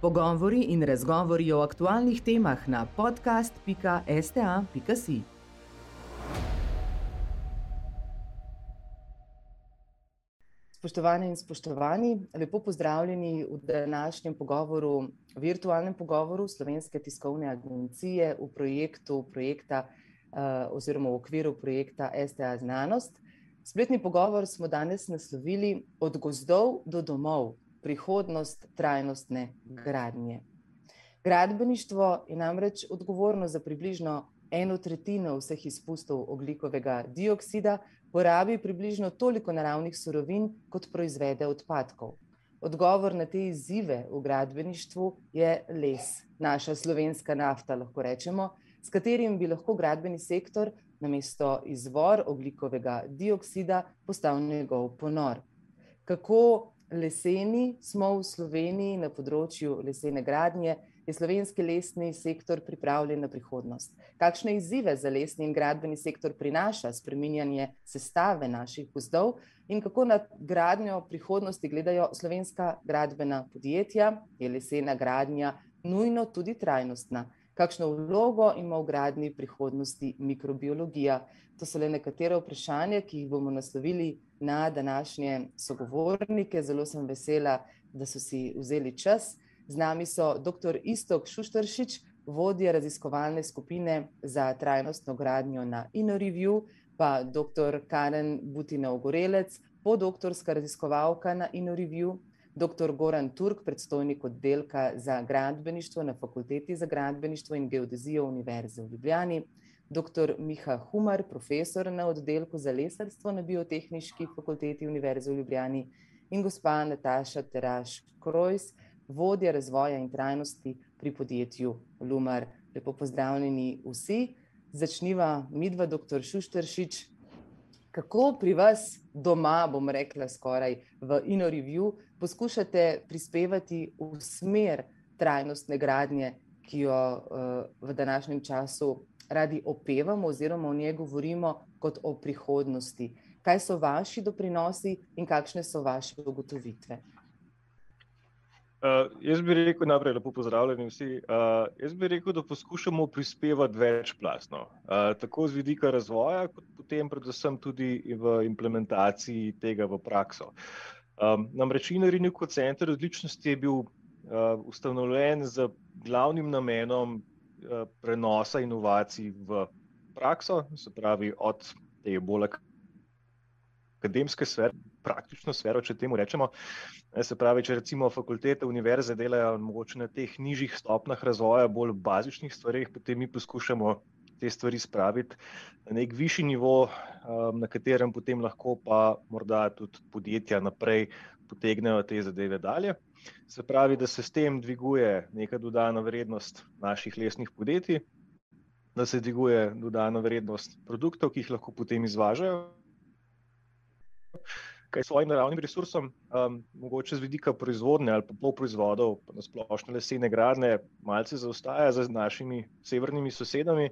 Pogovori in razgovori o aktualnih temah na podcast.sta.si. Spoštovane in spoštovani, lepo pozdravljeni v današnjem pogovoru, virtualnem pogovoru Slovenske tiskovne agencije v projektu projekta uh, oziroma v okviru projekta STA Znanost. Spletni pogovor smo danes naslovili od gozdov do domov, prihodnost trajnostne gradnje. Gradbeništvo je namreč odgovorno za približno eno tretjino vseh izpustov oglikovega dioksida, porabi približno toliko naravnih surovin, kot proizvede odpadkov. Odgovor na te izzive v gradbeništvu je les, naša slovenska nafta, lahko rečemo, s katerim bi lahko gradbeni sektor namesto izvor oglikovega dioksida postal njegov ponor. Kako leseni smo v Sloveniji na področju lesene gradnje, je slovenski lesni sektor pripravljen na prihodnost. Kakšne izzive za lesni in gradbeni sektor prinaša spreminjanje sestave naših gozdov in kako na gradnjo prihodnosti gledajo slovenska gradbena podjetja, je lesena gradnja nujno tudi trajnostna kakšno vlogo ima v gradni prihodnosti mikrobiologija. To so le nekatera vprašanja, ki jih bomo naslovili na današnje sogovornike. Zelo sem vesela, da so si vzeli čas. Z nami so dr. Istok Šuštršič, vodja raziskovalne skupine za trajnostno gradnjo na InnoReview, pa dr. Karen Butina-Ogorelec, podoktorska raziskovalka na InnoReview, dr. Goran Turk, predstojnik oddelka za gradbeništvo na Fakulteti za gradbeništvo in geodezijo Univerze v Ljubljani, dr. Miha Humar, profesor na oddelku za lesarstvo na Biotehnički fakulteti Univerze v Ljubljani in gospa Nataša Teraš Krojs, vodja razvoja in trajnosti pri podjetju Lumar. Lepo pozdravljeni vsi. Začniva midva, dr. Šušteršič, kako pri vas doma, bom rekla, skoraj v InnoReview, poskušate prispevati v smer trajnostne gradnje, ki jo uh, v današnjem času radi opevamo, oziroma o njej govorimo kot o prihodnosti. Kaj so vaši doprinosi in kakšne so vaše ugotovitve? Uh, jaz bi rekel, najprej lepo pozdravljeni vsi. Uh, jaz bi rekel, da poskušamo prispevati večplastno, uh, tako z vidika razvoja, kot potem predvsem tudi v implementaciji tega v prakso. Um, namreč Inarini kot center odličnosti je bil uh, ustanovljen z glavnim namenom prenosa inovacij v prakso, se pravi od te bolj akademske sfere, praktično sfero, če temu rečemo. Se pravi, če recimo fakultete, univerze delajo mogoče na teh nižjih stopnjah razvoja, bolj bazičnih stvarih, potem mi poskušamo te stvari spraviti na nek višji nivo, um, na katerem potem lahko pa morda tudi podjetja naprej potegnejo te zadeve dalje. Se pravi, da se s tem dviguje neka dodana vrednost naših lesnih podjetij, da se dviguje dodana vrednost produktov, ki jih lahko potem izvažajo kaj svojim naravnim resursom, um, mogoče z vidika proizvodnje ali pa pol proizvodov, pa na splošno lesene gradne, malce zaostaja za našimi severnimi sosedami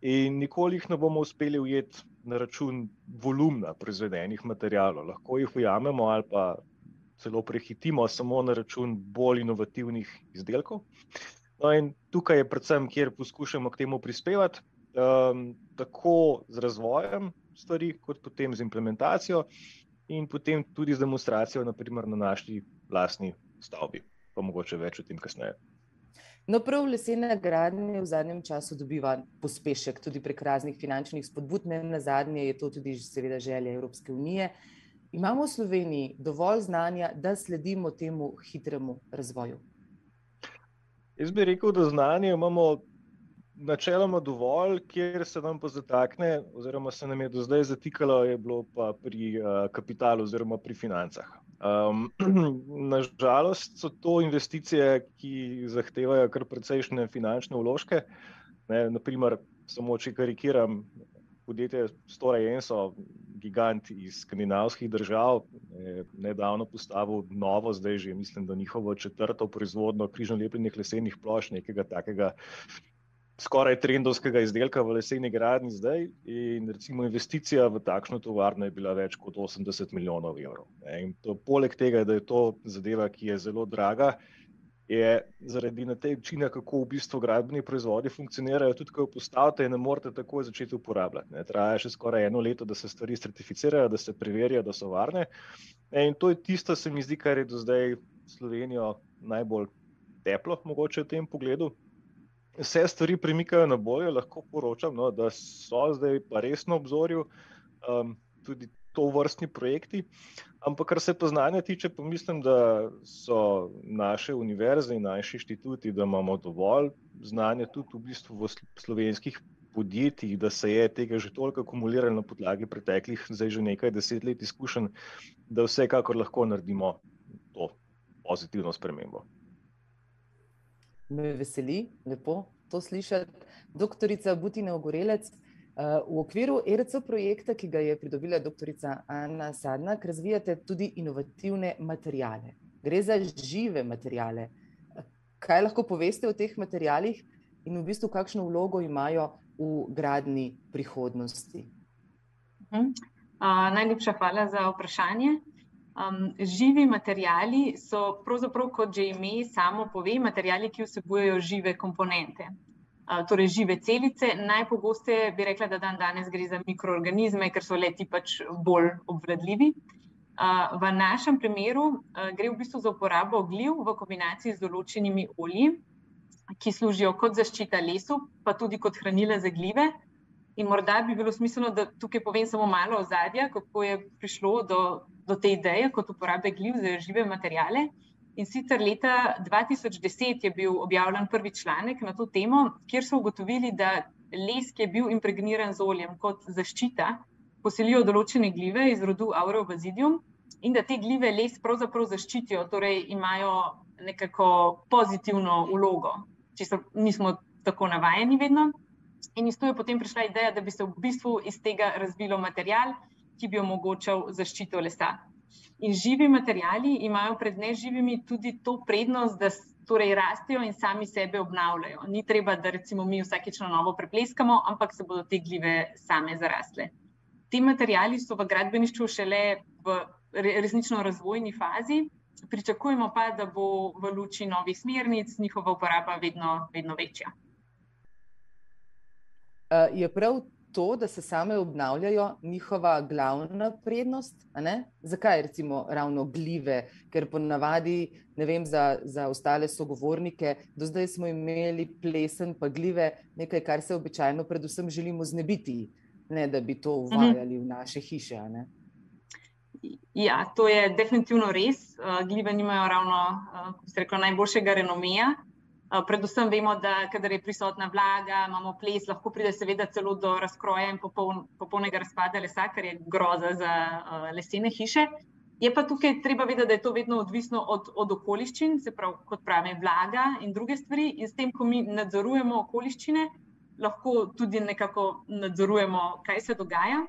in nikoli jih ne bomo uspeli ujeti na račun volumna proizvedenih materijalov. Lahko jih ujamemo ali pa celo prehitimo samo na račun bolj inovativnih izdelkov. No in tukaj je predvsem, kjer poskušamo k temu prispevati, um, tako z razvojem stvari, kot potem z implementacijo, in potem tudi z demonstracijo, naprimer na naši vlastni stavbi. Pa mogoče več o tem kasneje. No, prav lesena gradnja v zadnjem času dobiva pospešek tudi prek raznih finančnih spodbud, ne na zadnje je to tudi seveda želja Evropske unije. Imamo v Sloveniji dovolj znanja, da sledimo temu hitremu razvoju? Jaz bi rekel, da znanje imamo načeloma dovolj, kjer se nam pa zatakne, oziroma se nam je do zdaj zatikalo, je bilo pa pri uh, kapitalu oziroma pri financah. Um, Nažalost so to investicije, ki zahtevajo kar precejšnje finančne vložke. Ne, naprimer, samo če karikiram, podjetje Stora Jenso, gigant iz skandinavskih držav, je nedavno postavil novo, zdaj že mislim, da njihovo četrto proizvodno križno lepljenih lesenih plošč, nekega takega skoraj trendovskega izdelka v leseni gradni zdaj. In recimo investicija v takšno tovarno je bila več kot 80 milijonov evrov. To, poleg tega, da je to zadeva, ki je zelo draga, je zaradi tega načina, kako v bistvu gradbeni proizvodi funkcionirajo, tudi ko jih postavite, ne morete takoj začeti uporabljati. Ne. Traja še skoraj eno leto, da se stvari certificirajo, da se preverijo, da so varne. In to je tisto, se mi zdi, kar je do zdaj Slovenijo najbolj teplo, mogoče v tem pogledu. Vse stvari premikajo na bolje, lahko poročam, no, da so zdaj pa res na obzorju. Um, tudi to vrstni projekti. Ampak, kar se poznanja tiče, pa mislim, da so naše univerze in naši inštituti, da imamo dovolj znanja tudi v bistvu v slovenskih podjetjih, da se je tega že toliko akumuliralo na podlagi preteklih, zdaj že nekaj deset let izkušenj, da vsekakor lahko naredimo to pozitivno spremembo. Me veseli, lepo to slišati. Doktorica Butina Ogorelec, V okviru ERC projekta, ki ga je pridobila doktorica Anna Sadnak, razvijate tudi inovativne materijale. Gre za žive materijale. Kaj lahko poveste o teh materijalih in v bistvu kakšno vlogo imajo v gradni prihodnosti? Uh, najlepša hvala za vprašanje. Um, živi materijali so kot že ime samo pove, materijali, ki vsebujejo žive komponente torej žive celice. Najpogosteje bi rekla, da dan danes gre za mikroorganizme, ker so leti pač bolj obvladljivi. V našem primeru gre v bistvu za uporabo gliv v kombinaciji z določenimi olji, ki služijo kot zaščita lesu, pa tudi kot hranila za glive. In morda bi bilo smiselno, da tukaj povem samo malo ozadja, kako je prišlo do, do te ideje kot uporabe gliv za žive materijale. In sicer leta 2010 je bil objavljen prvi članek na to temo, kjer so ugotovili, da les, ki je bil impregniran z oljem kot zaščita, poselijo določene glive iz rodu Aureobazidium in da te glive les pravzaprav zaščitijo, torej imajo nekako pozitivno vlogo, če so, nismo tako navajeni vedno. In iz to je potem prišla ideja, da bi se v bistvu iz tega razvilo material, ki bi omogočal zaščito lesa. In živi materijali imajo pred neživimi tudi to prednost, da torej rastejo in sami sebe obnavljajo. Ni treba, da recimo mi vsakeč na novo prepleskamo, ampak se bodo te glive same zarasle. Ti materijali so v gradbeništvu šele v resnično razvojni fazi, pričakujemo pa, da bo v luči novih smernic njihova uporaba vedno, vedno večja. Je prav to, da se same obnavljajo, njihova glavna prednost. Zakaj recimo ravno gljive? Ker ponavadi, ne vem za, za ostale sogovornike, do zdaj smo imeli plesen, pa gljive, nekaj, kar se običajno, predvsem, želimo znebiti, ne da bi to uvajali v naše hiše. Ja, to je definitivno res. Gljive nimajo ravno, kako se reče, najboljšega renomeja. Eh, predvsem vemo, da kadar je prisotna vlaga, imamo ples, lahko pride seveda celo do razkroja in popoln, popolnega razpada lesa, kar je groza za uh, lesene hiše. Je pa tukaj treba vedeti, da je to vedno odvisno od, od okoliščin, se pravi, kot pravi, vlaga in druge stvari. In s tem, ko mi nadzorujemo okoliščine, lahko tudi nekako nadzorujemo, kaj se dogaja.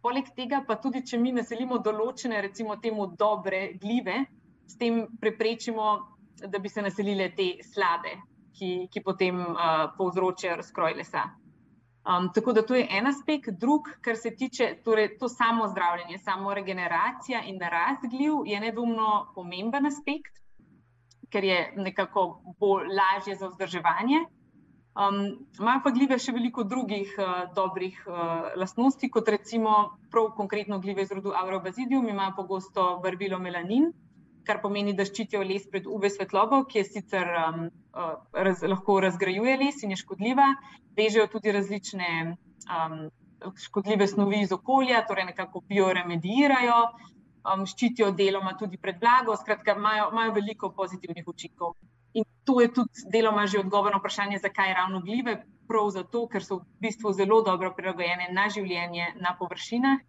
Poleg tega pa tudi, če mi naselimo določene, recimo temu dobre gljive, s tem preprečimo da bi se naselile te slabe, ki, ki potem uh, povzročajo razkroj lesa. Um, tako da to je en aspekt, drug, kar se tiče torej, to samo zdravljenje, samo regeneracija in rast gljiv, je nedvomno pomemben aspekt, ker je nekako bolj lažje za vzdrževanje. Um, Imajo pa gljive še veliko drugih uh, dobrih uh, lastnosti, kot recimo prav konkretno gljive iz rodu Aurobazidium, imajo pogosto barvilo melanin, kar pomeni, da ščitijo les pred UV svetlobo, ki je sicer um, uh, raz, lahko razgrajuje les in je škodljiva, vežejo tudi različne um, škodljive snovi iz okolja, torej nekako bioremedirajo, um, ščitijo deloma tudi pred blago, skratka, imajo, imajo veliko pozitivnih učinkov. In to je tudi deloma že odgovor na vprašanje, zakaj ravno gljive. Prav zato, ker so v bistvu zelo dobro prilagojene na življenje na površinah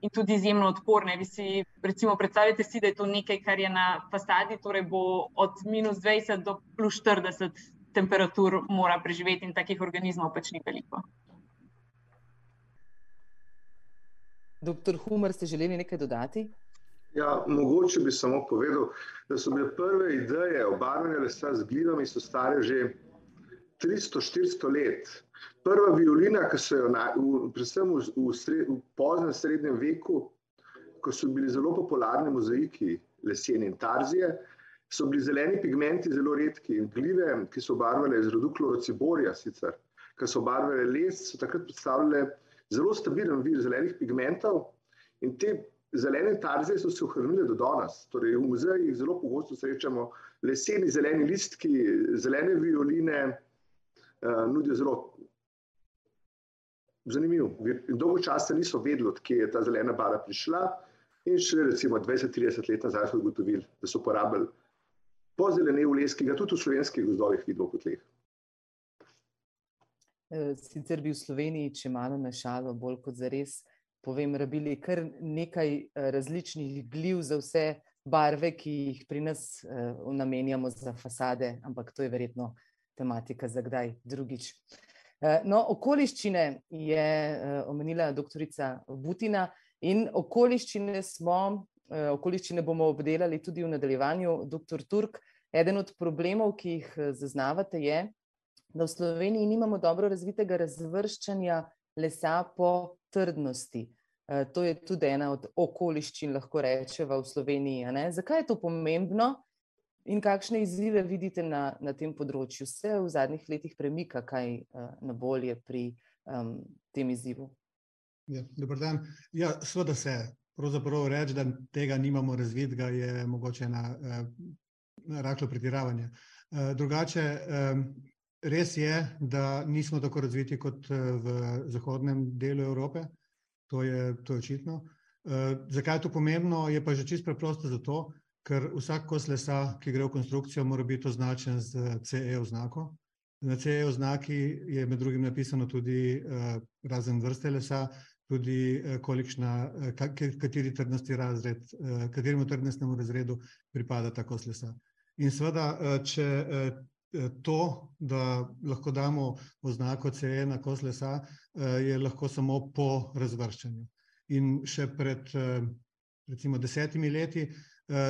in tudi izjemno odporne. Vi si recimo predstavljate si, da je to nekaj, kar je na fasadi, torej bo od minus 20 do plus 40 temperatur mora preživeti in takih organizmov pač ni veliko. Doktor Humor, ste želeli nekaj dodati? Ja, mogoče bi samo povedal, da so bile prve ideje obarvanja lesa z glinami, so stare že 300-400 let. Prva violina, ki so jo, na, v, predvsem v, v, sred, v poznem srednjem veku, ko so bili zelo popularni mozaiki lesene in tarzije, so bili zeleni pigmenti zelo redki. Glive, ki so barvale iz rodu klorociborja, sicer, ki so barvale les, so takrat predstavljale zelo stabilen vir zelenih pigmentov in te zelene tarze so se ohranile do danes. Torej, v muzejih zelo pogosto srečamo leseni zeleni listki, zelene violine, uh, nudijo zelo zanimiv. In dolgo časa niso vedeli, odkje je ta zelena barva prišla. In še recimo 20-30 let nazaj so ugotovili, da so uporabljali pozelenev les, ki ga tudi v slovenskih gozdovih vidimo kot leh. Eh, sicer bi v Sloveniji, če malo našalo, bolj kot za res, povem, rabili kar nekaj eh, različnih gliv za vse barve, ki jih pri nas uh, namenjamo za fasade, ampak to je verjetno tematika za kdaj drugič. No, okoliščine je omenila doktorica Butina in okoliščine smo, okoliščine bomo obdelali tudi v nadaljevanju. Doktor Turk, eden od problemov, ki jih zaznavate, je, da v Sloveniji nimamo dobro razvitega razvrščanja lesa po trdnosti. To je tudi ena od okoliščin, lahko rečemo, v Sloveniji. Zakaj je to pomembno in kakšne izzive vidite na, na tem področju? Se v zadnjih letih premika kaj uh, na bolje pri um, tem izzivu? Ja, Dobro dan. Ja, seveda se. Pravzaprav reči, da tega nimamo razvidega, je mogoče ena uh, rahlo pretiravanje. Uh, drugače, um, Res je, da nismo tako razviti kot eh, v zahodnem delu Evrope, to je, to je očitno. Uh, zakaj je to pomembno? Je pa že čisto preprosto zato, ker vsak kos lesa, ki gre v konstrukcijo, mora biti označen z CE oznako. Na CE oznaki je med drugim napisano tudi uh, razen vrste lesa, tudi uh, kolikšna, uh, kateri trdnosti razred, kateremu trdnostnemu razredu pripada ta kos lesa. In seveda, če Eh, to, da lahko damo oznako CE na kos lesa, eh, je lahko samo po razvrščanju. In še pred eh, recimo desetimi leti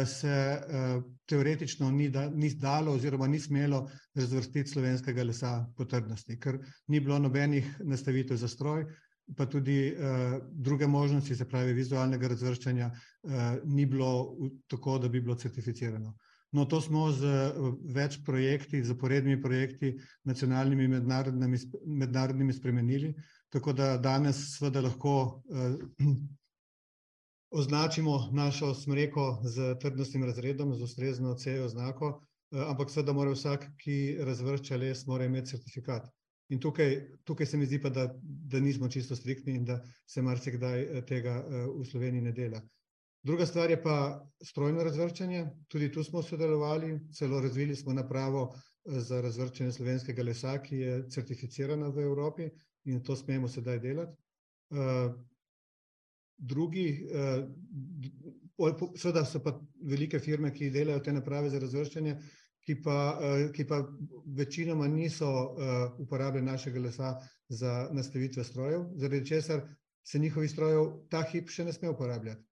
se teoretično ni, da, ni dalo oziroma ni smelo razvrstiti slovenskega lesa po trdnosti, ker ni bilo nobenih nastavitev za stroj, pa tudi druge možnosti, se pravi vizualnega razvrščanja, ni bilo tako, da bi bilo certificirano. No, to smo z eh, več projekti, zaporednimi projekti, nacionalnimi in mednarodnimi, mednarodnimi spremenili, tako da danes seveda lahko eh, označimo našo smreko z trdnostnim razredom, z ustrezno CE oznako, eh, ampak seveda mora vsak, ki razvršča les, mora imeti certifikat. In tukaj, tukaj se mi zdi pa, da, da nismo čisto striktni in da se marsikdaj eh, tega eh, v Sloveniji ne dela. Druga stvar je pa strojno razvrščanje. Tudi tu smo sodelovali, celo razvili smo napravo za razvrščanje slovenskega lesa, ki je certificirana v Evropi in to smemo sedaj delati. Eh, drugi, eh, seveda so pa velike firme, ki delajo te naprave za razvrščanje, ki pa, ki pa večinoma niso uporabljali našega lesa za nastavitve strojev, zaradi česar se njihovi strojev ta hip še ne sme uporabljati.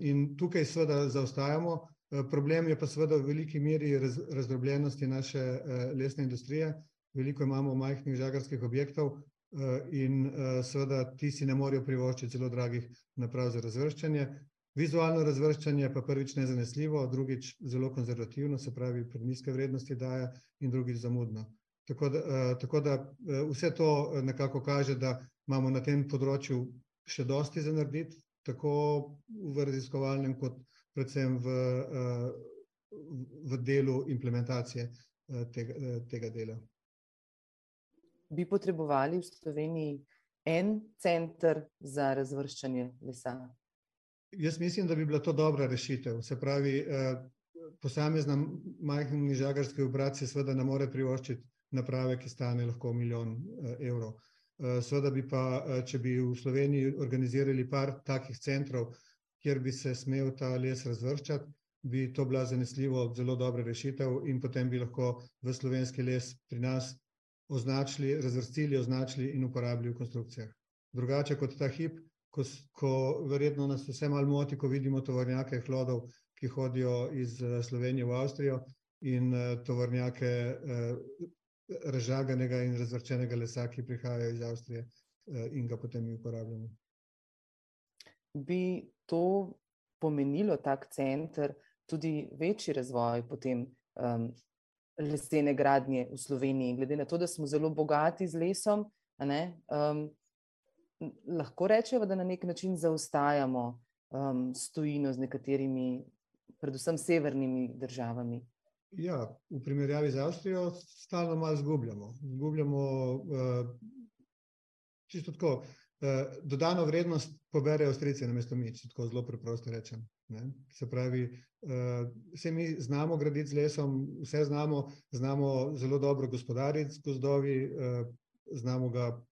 In tukaj seveda zaostajamo. Problem je pa seveda v veliki meri raz, razdrobljenosti naše eh, lesne industrije. Veliko imamo majhnih žagarskih objektov eh, in eh, seveda ti si ne morejo privoščiti zelo dragih naprav za razvrščanje. Vizualno razvrščanje pa prvič nezanesljivo, drugič zelo konzervativno, se pravi pri nizke vrednosti daje in drugič zamudno. Tako da, tako da vse to nekako kaže, da imamo na tem področju še dosti za narediti, tako v raziskovalnem, kot predvsem v, eh, v delu implementacije eh, tega, eh, tega dela. Bi potrebovali v Sloveniji en center za razvrščanje lesa? Jaz mislim, da bi bila to dobra rešitev. Se pravi, posamezna majhna žagarska obracija seveda ne more privoščiti naprave, ki stane lahko milijon evrov. Eh, seveda bi pa, eh, če bi v Sloveniji organizirali par takih centrov, kjer bi se smel ta les razvrščati, bi to bila zanesljivo zelo dobra rešitev in potem bi lahko v slovenski les pri nas označili, razvrstili, označili in uporabili v konstrukcijah. Drugače kot ta hip, ko, ko verjetno nas vse malo moti, ko vidimo tovornjake hlodov, ki hodijo iz eh, Slovenije v Avstrijo in tovornjake razžaganega in razvrčenega lesa, ki prihajajo iz Avstrije eh, in ga potem mi uporabljamo. Bi to pomenilo tak center tudi večji razvoj potem um, lesene gradnje v Sloveniji. Glede na to, da smo zelo bogati z lesom, ne, um, lahko rečemo, da na nek način zaostajamo um, stojino z nekaterimi, predvsem severnimi državami. Ja, v primerjavi z Avstrijo stalno malo izgubljamo. Izgubljamo uh, čisto tako. Uh, dodano vrednost poberejo Avstrijci na mesto mi, če tako zelo preprosto rečem. Ne? Se pravi, uh, vse mi znamo graditi z lesom, vse znamo, znamo zelo dobro gospodariti z gozdovi, uh, znamo ga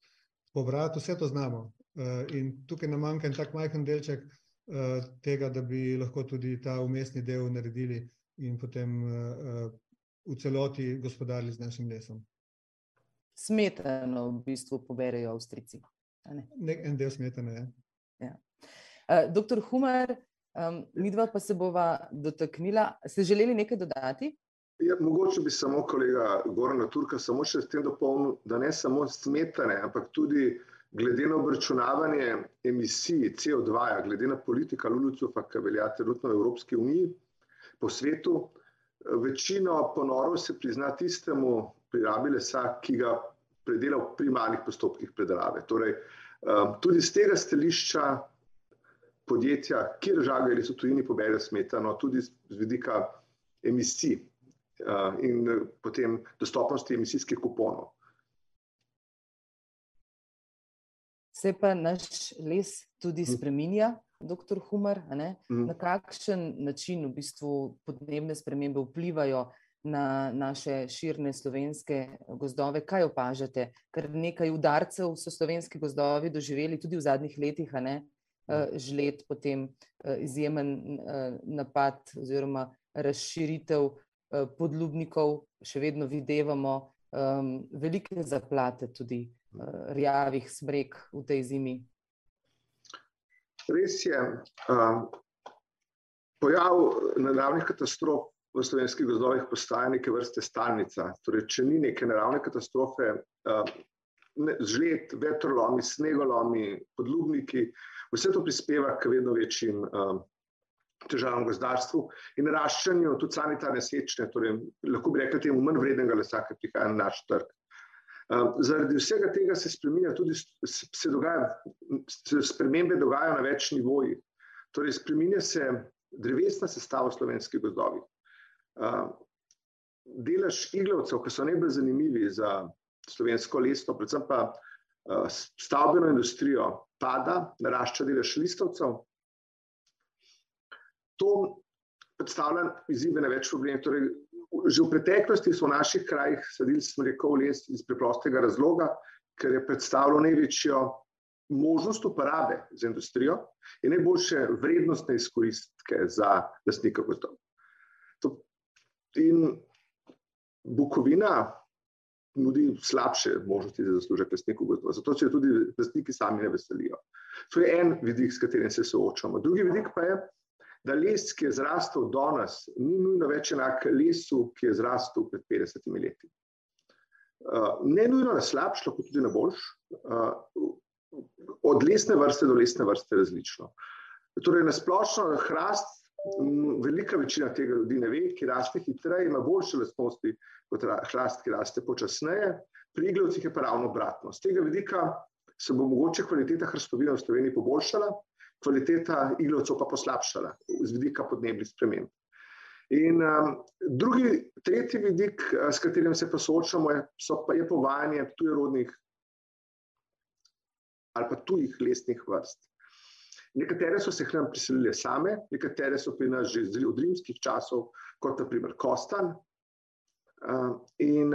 pobrati, vse to znamo. Uh, in tukaj nam manjka en tak majhen delček uh, tega, da bi lahko tudi ta umestni del naredili in potem uh, v celoti gospodarili z našim lesom. Smetano v bistvu poberejo Avstrijci. Ne, en del smetane. Ja. Ja. Uh, doktor Humar, um, midva pa se bova dotaknila. Ste želeli nekaj dodati? Ja, mogoče bi samo kolega Gorana Turka samo še s tem dopolnil, da ne samo smetane, ampak tudi glede na obračunavanje emisij CO2, -ja, glede na politika Lulucufa, ki velja trenutno v Evropski uniji, po svetu, večino ponorov se prizna tistemu prirabi lesa, ki ga predela v primarnih postopkih predelave. Torej, tudi z tega stališča podjetja, kjer žagajo so tujini pobere smetano, tudi z vidika emisij in potem dostopnosti emisijskih kuponov. Se pa naš les tudi hm. spreminja, doktor Humar, mm. na kakšen način v bistvu podnebne spremembe vplivajo na naše širne slovenske gozdove. Kaj opažate? Ker nekaj udarcev so slovenski gozdovi doživeli tudi v zadnjih letih, ne? Eh, žled, potem eh, izjemen eh, napad oziroma razširitev podlubnikov, še vedno videvamo ehm, velike zaplate tudi rjavih smrek v tej zimi. Res je, pojav naravnih katastrof v slovenskih gozdovih postaja neke vrste stalnica. Torej, če ni neke naravne katastrofe, žled, vetrolomi, snegolomi, podlubniki, Vse to prispeva k vedno večjim um, težavam v gozdarstvu in naraščanju tudi sanitarne sečne, torej lahko bi rekli temu manj vrednega lesa, ki prihaja na naš trg. Um, zaradi vsega tega se spremenja tudi, se dogaja, se spremembe dogajajo na več nivojih. Torej, spremenja se drevesna sestava slovenskih gozdovih. Um, delež iglavcev, ki so najbolj zanimivi za slovensko lesto, predvsem pa uh, stavbeno industrijo, pada, narašča delež listovcev. To predstavlja izzive na več problemov. Torej, že v preteklosti smo v naših krajih sadili smrekov les iz preprostega razloga, ker je predstavljal največjo možnost uporabe za industrijo in najboljše vrednostne izkoristke za lastnika gozdov. In Bukovina nudi slabše možnosti za zaslužek lastniku gozdova. Zato se tudi lastniki sami ne veselijo. To je en vidik, s katerim se soočamo. Drugi vidik pa je, da les, ki je zrastel do nas, ni nujno več enak lesu, ki je zrastel pred 50 leti. Uh, ne nujno na slabš, lahko tudi na boljš, uh, od lesne vrste do lesne vrste različno. Torej, na splošno hrast velika večina tega ljudi ne ve, ki raste hitreje, ima boljše lastnosti kot hrast, ki raste počasneje, pri iglavcih je pa ravno obratno. Z tega vidika se bo mogoče kvaliteta hrstovina v Sloveniji poboljšala, kvaliteta iglavcev pa poslabšala z vidika podnebnih sprememb. In um, drugi, tretji vidik, s katerim se pa soočamo, je, pa, je povajanje tujerodnih ali pa tujih lesnih vrst. Nekatere so se k nam priselile same, nekatere so pri nas že od rimskih časov, kot naprimer Kostan. In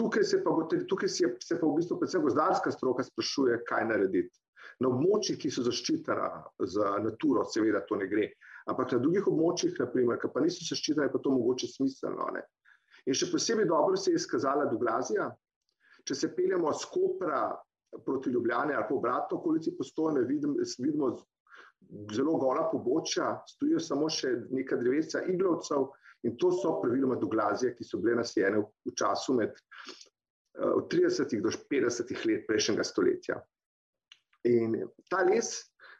tukaj se pa, tukaj se pa v bistvu predvsem gozdarska stroka sprašuje, kaj narediti. Na območjih, ki so zaščitena za naturo, seveda to ne gre, ampak na drugih območjih, naprimer, ki pa niso zaščitene, pa to mogoče smiselno. Ne? In še posebej dobro se je izkazala Duglazija. Če se peljemo z Kopra proti Ljubljani ali pa obratno okolici postojne, vidim, vidimo zelo gola pobočja, stojijo samo še neka drevesa iglovcev in to so praviloma doglazije, ki so bile nasijene v času med uh, eh, 30 do 50 let prejšnjega stoletja. In ta les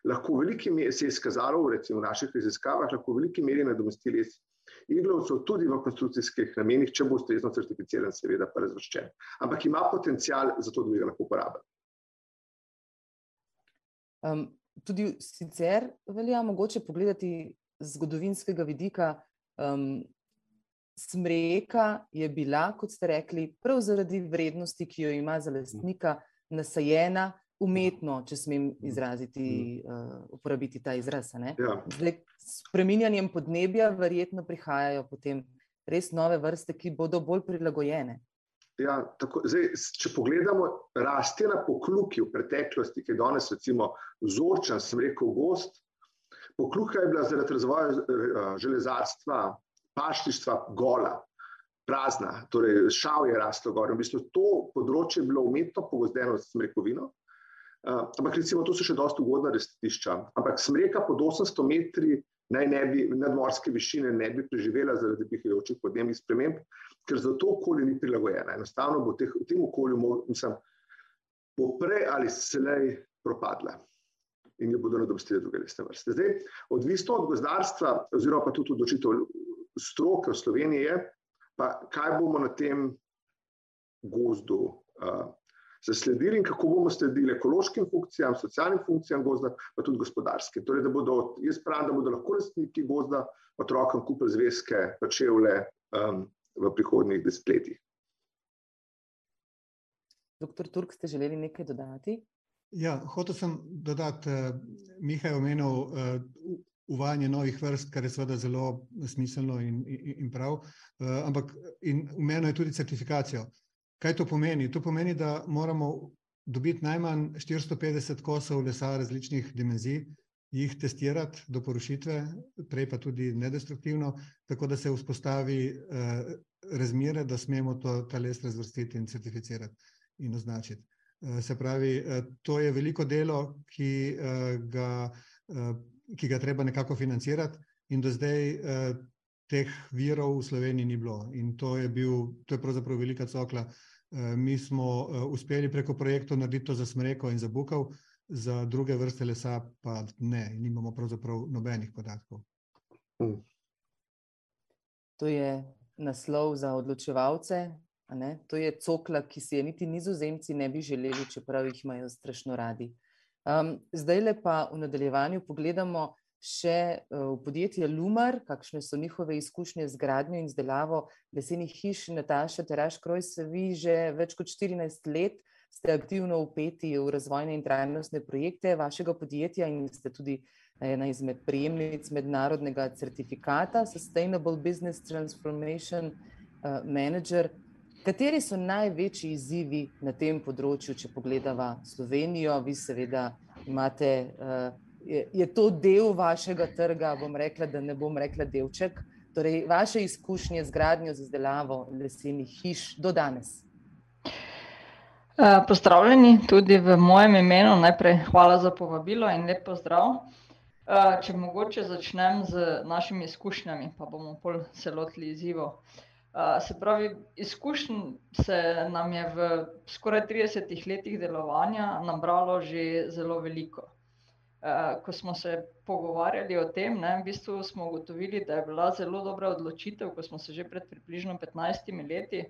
lahko v veliki meri se je izkazalo, recimo v naših raziskavah, lahko v veliki meri nadomesti les iglovcev tudi v konstrukcijskih namenih, če bo ustrezno certificiran, seveda pa razvrščen. Ampak ima potencial za to, da bi ga lahko uporabil. Um, tudi sicer velja mogoče pogledati z zgodovinskega vidika. Um, smreka je bila, kot ste rekli, prav zaradi vrednosti, ki jo ima za lastnika, nasajena umetno, če smem izraziti, uh, uporabiti ta izraz. Ja. Zdaj, s preminjanjem podnebja, verjetno prihajajo potem res nove vrste, ki bodo bolj prilagojene. Ja, tako, zdaj, če pogledamo rasti na pokluki v preteklosti, ki je danes recimo vzorčen, sem rekel, gost. Pokluka je bila zaradi razvoja eh, železarstva, paštištva gola, prazna, torej šav je raslo gor. V bistvu to področje je bilo umetno pogozdeno s smrekovino, Uh, ampak recimo, to so še dosta ugodna restišča. Ampak smreka pod 800 metri naj ne bi nadmorske višine ne bi preživela zaradi pihajočih podnebnih sprememb, ker za to okolje ni prilagojena. Enostavno bo teh, v tem okolju, mislim, bo prej ali slej propadla in jo bodo nadomestili druge lesne vrste. Zdaj, odvisno od gozdarstva, oziroma pa tudi odločitev stroke v Sloveniji, je, pa kaj bomo na tem gozdu uh, zasledili in kako bomo sledili ekološkim funkcijam, socialnim funkcijam gozda, pa tudi gospodarskim. Torej, da bodo, jaz pravim, da bodo lahko lastniki gozda otrokom kupili zvezke, pa čevlje um, v prihodnjih desetletjih. Doktor Turk, ste želeli nekaj dodati? Ja, hotel sem dodati, uh, Mihaj omenil uh, uvajanje novih vrst, kar je seveda zelo smiselno in, in, in prav, uh, ampak in v meni je tudi certifikacijo. Kaj to pomeni? To pomeni, da moramo dobiti najmanj 450 kosov lesa različnih dimenzij, jih testirati do porušitve, prej pa tudi nedestruktivno, tako da se vzpostavi eh, razmere, da smemo to, ta les razvrstiti in certificirati in označiti. Eh, se pravi, eh, to je veliko delo, ki, eh, ga, eh, ki ga treba nekako financirati in do zdaj eh, teh virov v Sloveniji ni bilo. In to je, bil, to je pravzaprav velika cokla, Eh, mi smo eh, uspeli preko projektov narediti to za smreko in za bukov, za druge vrste lesa pa ne, in imamo pravzaprav nobenih podatkov. Hmm. To je naslov za odločevalce, to je cokla, ki si je niti nizozemci ne bi želeli, čeprav jih imajo strašno radi. Um, zdaj le pa v nadaljevanju pogledamo, še eh, v podjetje Lumar, kakšne so njihove izkušnje z gradnjo in izdelavo lesenih hiš. Nataša Teraš-Kroj, se vi že več kot 14 let ste aktivno upeti v razvojne in trajnostne projekte vašega podjetja in ste tudi ena izmed prijemnic mednarodnega certifikata Sustainable Business Transformation eh, Manager. Kateri so največji izzivi na tem področju, če pogledava Slovenijo? Vi seveda imate uh, je, je to del vašega trga, bom rekla, da ne bom rekla delček, torej vaše izkušnje z gradnjo, z izdelavo lesenih hiš do danes. Uh, pozdravljeni tudi v mojem imenu. Najprej hvala za povabilo in lep pozdrav. Uh, če mogoče začnem z našimi izkušnjami, pa bomo pol celotli izzivo. Uh, se pravi, izkušnj se nam je v skoraj 30 letih delovanja nabralo že zelo veliko. Eh, ko smo se pogovarjali o tem, ne, v bistvu smo ugotovili, da je bila zelo dobra odločitev, ko smo se že pred približno 15 leti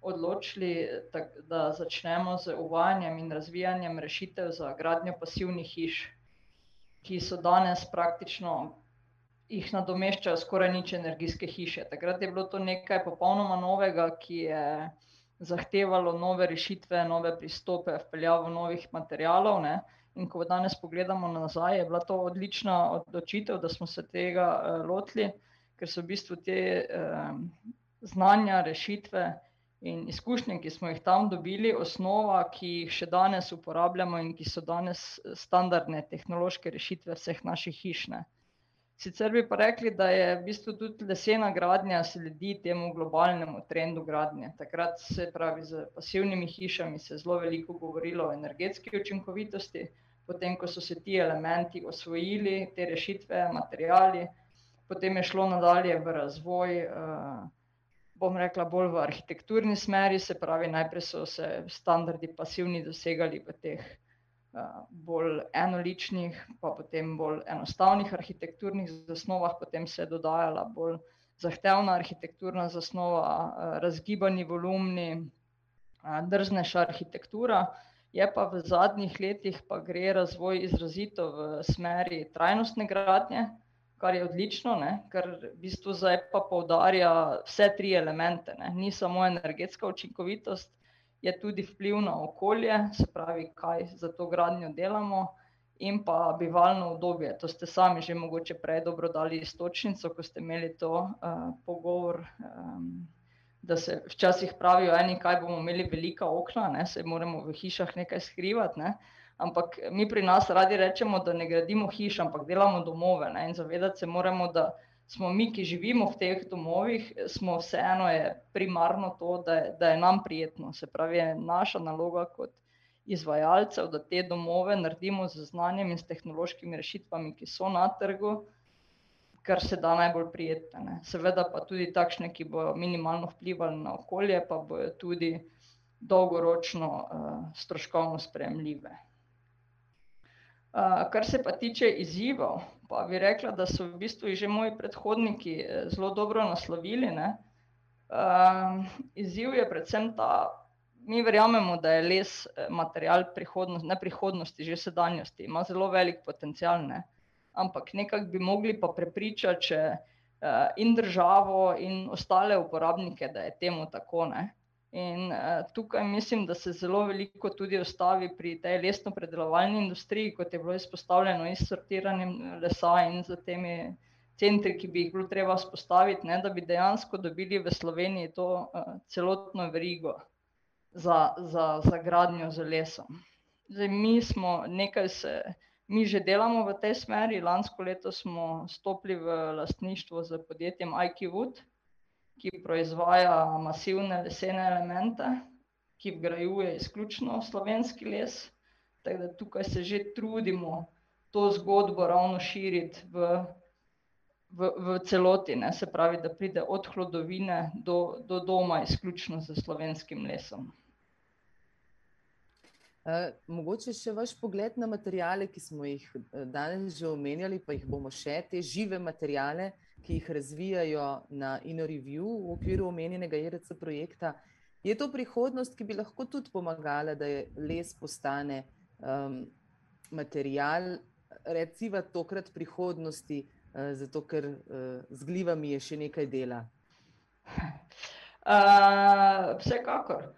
odločili, tak, da začnemo z uvajanjem in razvijanjem rešitev za gradnjo pasivnih hiš, ki so danes praktično. Jih nadomeščajo skoraj nič energijske hiše. Takrat je bilo to nekaj popolnoma novega, ki je zahtevalo nove rešitve, nove pristope, vpeljavo novih materijalov. Ne. In ko danes pogledamo nazaj, je bila to odlična odločitev, da smo se tega uh, lotili, ker so v bistvu te uh, znanja, rešitve in izkušnje, ki smo jih tam dobili, osnova, ki jih še danes uporabljamo in ki so danes standardne tehnološke rešitve vseh naših hišne. Sicer bi pa rekli, da je v bistvu tudi lesena gradnja sledi temu globalnemu trendu gradnje. Takrat se pravi, z pasivnimi hišami se je zelo veliko govorilo o energetski učinkovitosti potem ko so se ti elementi osvojili, te rešitve, materijali, potem je šlo nadalje v razvoj, uh, bom rekla, bolj v arhitekturni smeri, se pravi, najprej so se standardi pasivni dosegali v teh bolj enoličnih, pa potem bolj enostavnih arhitekturnih zasnovah, potem se je dodajala bolj zahtevna arhitekturna zasnova, razgibani volumni, drznejša arhitektura. Je pa v zadnjih letih pa gre razvoj izrazito v smeri trajnostne gradnje, kar je odlično, ne, ker v bistvu zdaj pa poudarja vse tri elemente, ne, ni samo energetska učinkovitost, je tudi vpliv na okolje, se pravi, kaj za to gradnjo delamo, in pa bivalno udobje, to ste sami že mogoče prej dobro dali iztočnico, ko ste imeli to pogovor, da se včasih pravijo eni, kaj bomo imeli velika okna, ne, saj moramo v hišah nekaj skrivati, ne. Ampak mi pri nas radi rečemo, da ne gradimo hiš, ampak delamo domove, ne, in zavedati se moramo, da smo mi, ki živimo v teh domovih, smo vseeno je primarno to, da je, da je nam prijetno, se pravi, je naša naloga kot izvajalcev, da te domove naredimo z znanjem in s tehnološkimi rešitvami, ki so na trgu, kar se da najbolj prijetne, ne, seveda pa tudi takšne, ki bojo minimalno vplivali na okolje pa bojo tudi dolgoročno stroškovno sprejemljive. kar se pa tiče izzivov, pa bi rekla, da so v bistvu že moji predhodniki zelo dobro naslovili, ne. izziv je predvsem ta, mi verjamemo, da je les material ne prihodnosti, že sedanjosti, ima zelo velik potencial, ne. Ampak nekako bi mogli pa prepričati še in državo in ostale uporabnike, da je temu tako, ne. In tukaj mislim, da se zelo veliko tudi ustavi pri tej lesnopredelovalni industriji, kot je bilo izpostavljeno, in s sortiranjem lesa in s temi centri, ki bi jih bilo treba vzpostaviti, ne, da bi dejansko dobili v Sloveniji to celotno verigo za, za, za gradnjo z lesom. Zdaj mi smo nekaj se, mi že delamo v tej smeri, lansko leto smo stopili v lastništvo s podjetjem IQ Wood, ki proizvaja masivne lesene elemente, ki vgrajuje izključno slovenski les, tako da tukaj se že trudimo to zgodbo ravno širiti v v, v celoti, ne, se pravi, da pride od hlodovine do, do doma izključno s slovenskim lesom. mogoče še vaš pogled na materiale, ki smo jih danes že omenjali, pa jih bomo še, te žive materiale, ki jih razvijajo na InnoReview v okviru omenjenega IRC projekta. Je to prihodnost, ki bi lahko tudi pomagala, da je les postane material, reciva tokrat prihodnosti, zato ker z glivami je še nekaj dela? vsekakor.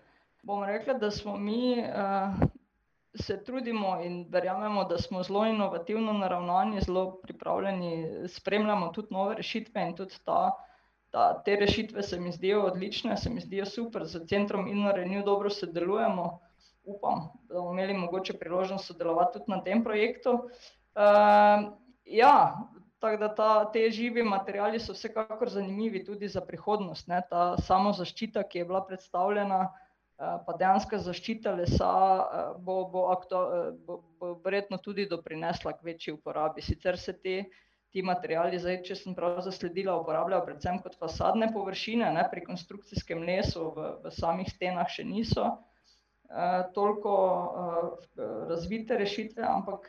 Bom rekla, da smo mi se trudimo in verjamemo, da smo zelo inovativno naravnani, zelo pripravljeni, spremljamo tudi nove rešitve in tudi ta, ta, te rešitve se mi zdijo odlične, se mi zdijo super, s centrom InnoRenew dobro sodelujemo. Upam, da bomo imeli mogoče priložnost sodelovati tudi na tem projektu. ja, tako da ta, ti živi materiali so vsekakor zanimivi tudi za prihodnost, ne, ta samozaščita, ki je bila predstavljena, pa dejanska zaščita lesa bo, bo bo, bo verjetno tudi doprinesla k večji uporabi, sicer se te, ti materiali zdaj, če sem prav zasledila, uporabljajo predvsem kot fasadne površine, ne, pri konstrukcijskem lesu v, v samih stenah še niso toliko razvite rešitve, ampak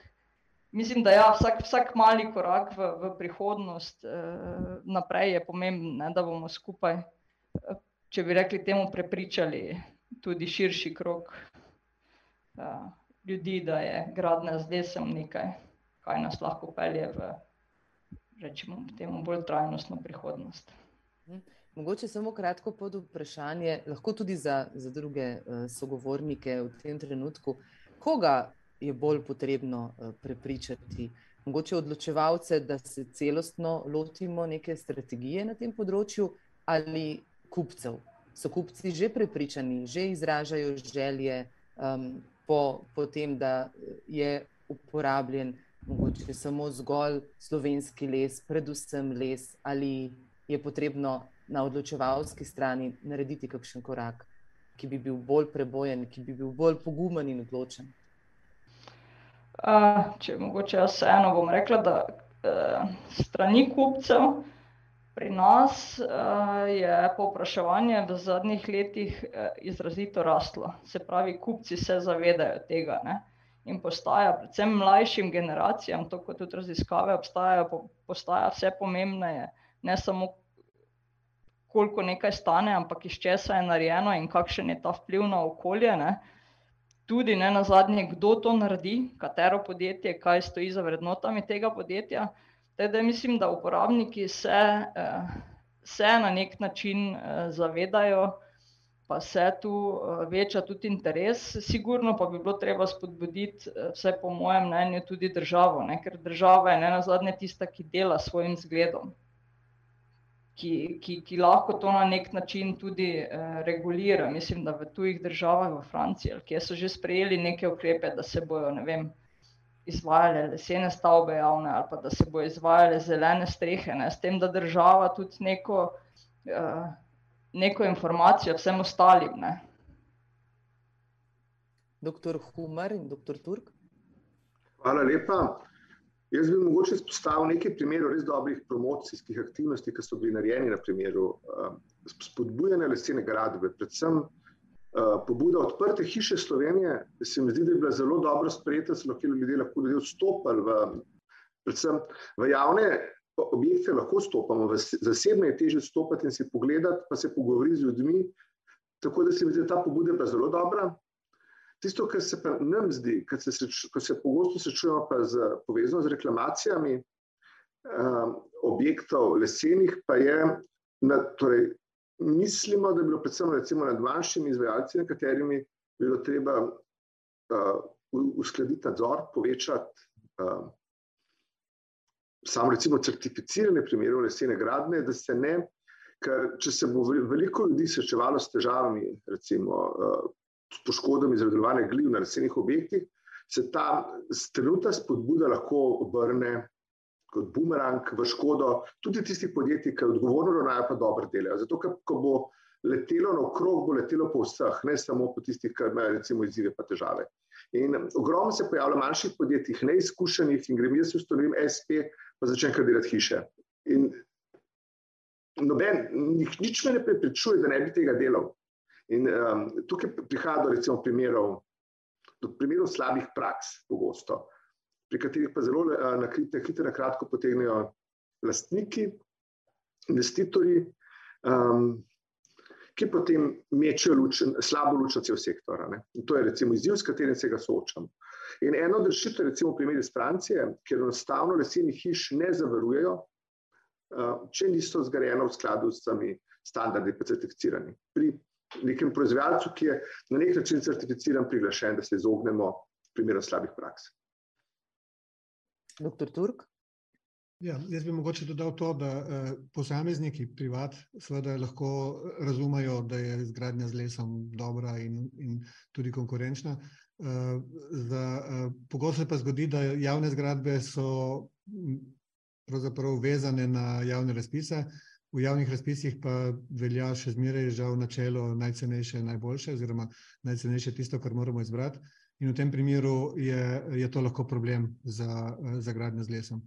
mislim, da ja, vsak, vsak mali korak v, v prihodnost naprej je pomemben, ne, da bomo skupaj, če bi rekli temu, prepričali tudi širši krog ljudi, da je gradnja z lesom nekaj, kaj nas lahko pelje v, recimo temu, bolj trajnostno prihodnost. Mogoče samo kratko podvprašanje, lahko tudi za, za druge sogovornike v tem trenutku. Koga je bolj potrebno prepričati? Mogoče odločevalce, da se celostno lotimo neke strategije na tem področju, ali kupcev? So kupci že prepričani, že izražajo želje po, po tem, da je uporabljen mogoče samo zgolj slovenski les, predvsem les, ali je potrebno na odločevalski strani narediti kakšen korak, ki bi bil bolj prebojen, ki bi bil bolj pogumen in odločen? če mogoče jaz vseeno bom rekla, da s strani kupcev pri nas je povpraševanje v zadnjih letih izrazito raslo, se pravi, kupci se zavedajo tega, ne. in postaja predvsem mlajšim generacijam, to kot tudi raziskave obstajajo, postaja vse pomembneje, ne samo koliko nekaj stane, ampak iz česa je narejeno in kakšen je ta vpliv na okolje, ne. Tudi ne nazadnje, kdo to naredi, katero podjetje, kaj stoji za vrednotami tega podjetja. Tako da mislim, da uporabniki se se na neki način zavedajo, pa se tu veča tudi interes, sigurno pa bi bilo treba spodbuditi, vsaj po mojem mnenju, tudi državo, ne, ker država je nenazadnje tista, ki dela s svojim zgledom. Ki, ki, ki lahko to na neki način tudi regulira, mislim, da v tujih državah, v Franciji ali kje, so že sprejeli neke ukrepe, da se bojo, ne vem, izvajale lesene stavbe javne ali pa da se bojo izvajale zelene strehe, ne, s tem, da država tudi neko neko informacijo vsem ostalim, ne. Doktor Humar in doktor Turk. Hvala lepa. Jaz bi mogoče izpostavil nekaj primerov res dobrih promocijskih aktivnosti, ki so bili narejeni na primeru spodbujanja lesene gradnje, predvsem pobuda Odprte hiše Slovenije, se mi zdi, da je bila zelo dobro sprejeta, so lahko ljudje lahko ljudje vstopali v predvsem v javne objekte lahko vstopamo, v zasebne je težje vstopati in si pogledati pa se pogovoriti z ljudmi. Tako da se mi zdi, ta pobuda je bila zelo dobra. Tisto, kar se pa nam zdi, ko se ko se pogosto srečujemo pa z povezano z reklamacijami objektov lesenih, pa je na torej mislimo, da bi bilo predvsem recimo nad manjšimi izvajalci, nekaterimi bilo treba uskladiti nadzor, povečati samo recimo certificiranje primerov lesene gradnje, da se ne, ker če se bo veliko ljudi srečevalo s težavami, recimo s poškodbami zaradi delovanja gliv na lesenih objektih, se ta trenutna spodbuda lahko obrne kot bumerang v škodo tudi tistih podjetij, ki odgovorno ravnajo pa dobro delajo, zato ker ko bo letelo naokrog, bo letelo po vseh, ne samo po tistih, ki imajo recimo izzive pa težave. In ogromno se pojavlja manjših podjetjih, neizkušenih, in grem jaz ustanovim espe, pa začnem kar delati hiše. In noben, nič me ne prepričuje, da ne bi tega delal. In tukaj prihaja do recimo primerov, do primerov slabih praks pogosto, pri katerih pa zelo na hitro, na kratko potegnejo lastniki, investitorji, ki potem mečejo luč, slabo luč na cel sektor, to je recimo izziv, s katerim se ga soočam. In ena od rešitev, recimo primer iz Francije, kjer enostavno lesenih hiš ne zavarujejo, če niso zgrajene v skladu z vsemi standardi pa certificirani. Pri nekem proizvajalcu, ki je na neki način certificiran, priglašen, da se izognemo primerom slabih praks. Doktor Turk. Ja, jaz bi mogoče dodal to, da posamezniki, privat, seveda lahko razumejo, da je izgradnja z lesom dobra in in tudi konkurenčna, za pogosto se pa zgodi, da javne zgradbe so pravzaprav vezane na javne razpise, v javnih razpisih pa velja še zmeraj žal načelo najcenejše najboljše oziroma najcenejše tisto, kar moramo izbrati. In v tem primeru je, je to lahko problem za za gradnjo z lesom.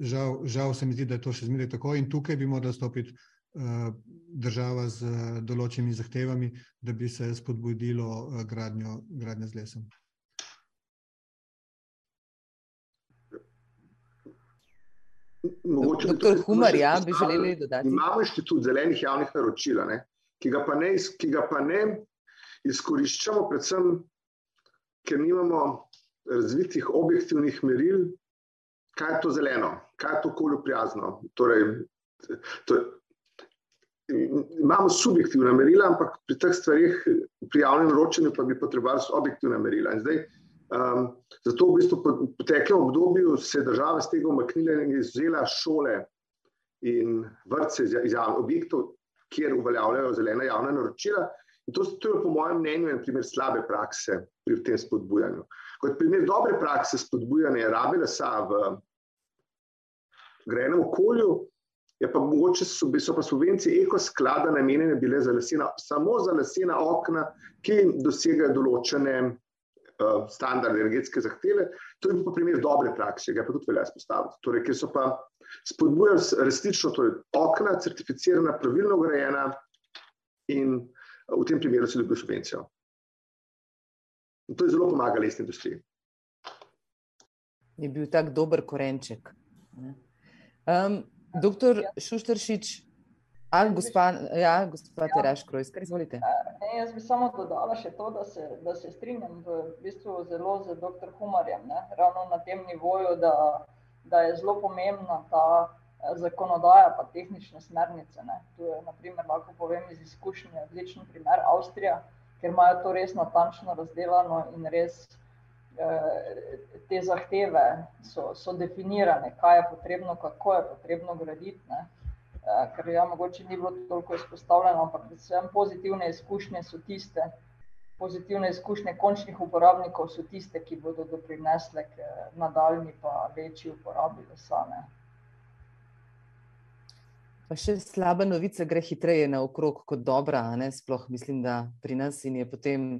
Žal, žal se mi zdi, da je to še zmeraj tako in tukaj bi morala stopiti država z določenimi zahtevami, da bi se spodbudilo gradnjo, gradnjo z lesom. Doktor Humar, ja, bi želeli dodati? Imamo Inštitut zelenih javnih naročil, a ne, ki ga pa ne, ki ga pa ne izkoriščamo predvsem, ker nimamo razvitih objektivnih meril, kaj je to zeleno, kaj je to okolju prijazno, torej to imamo subjektivna merila, ampak pri teh stvareh, pri javnem naročanju pa bi potrebovali objektivna merila. In zdaj zato v bistvu po preteklem obdobju se je država iz tega umaknila in je izvzela šole in vrtce iz objektov, kjer uveljavljajo zelena javna naročila, in to to je po mojem mnenju en primer slabe prakse pri tem spodbujanju. Kot primer dobre prakse spodbujanja rabe lesa v grajenem okolju je pa mogoče, so pa subvencije Eko sklada namenjene bile za lesena, samo za lesena okna, ki dosegajo določene standarde, energetske zahteve, to je pa primer dobre prakse, ga pa tudi velja izpostaviti, torej kjer so pa spodbujali resnično torej okna, certificirana, pravilno grajena, in v tem primeru si dobil subvencijo. In to je zelo pomaga lesni industriji. je bil tak dober korenček. Um, doktor Šuštršič, ali gospa, ja, gospa ja. Teraš Krojs, kar izvolite. Ne, jaz bi samo dodala še to, da se, da se strinjam v bistvu zelo z dr. Humarjem, ne? ravno na tem nivoju, da, da je zelo pomembna ta zakonodaja pa tehnične smernice. Ne? Tu je, naprimer, lahko povem iz izkušnje, odličen primer Avstrija, ker imajo to res natančno razdelano in res Eh, te zahteve so, so definirane, kaj je potrebno, kako je potrebno graditi. Ne. Eh, ker ja, mogoče ni bilo toliko izpostavljeno, ampak predvsem pozitivne izkušnje so tiste, pozitivne izkušnje končnih uporabnikov so tiste, ki bodo doprinesle k eh, nadaljni pa večji uporabi lesa. Pa še slaba novica gre hitreje naokrog kot dobra, ne? sploh mislim, da pri nas je potem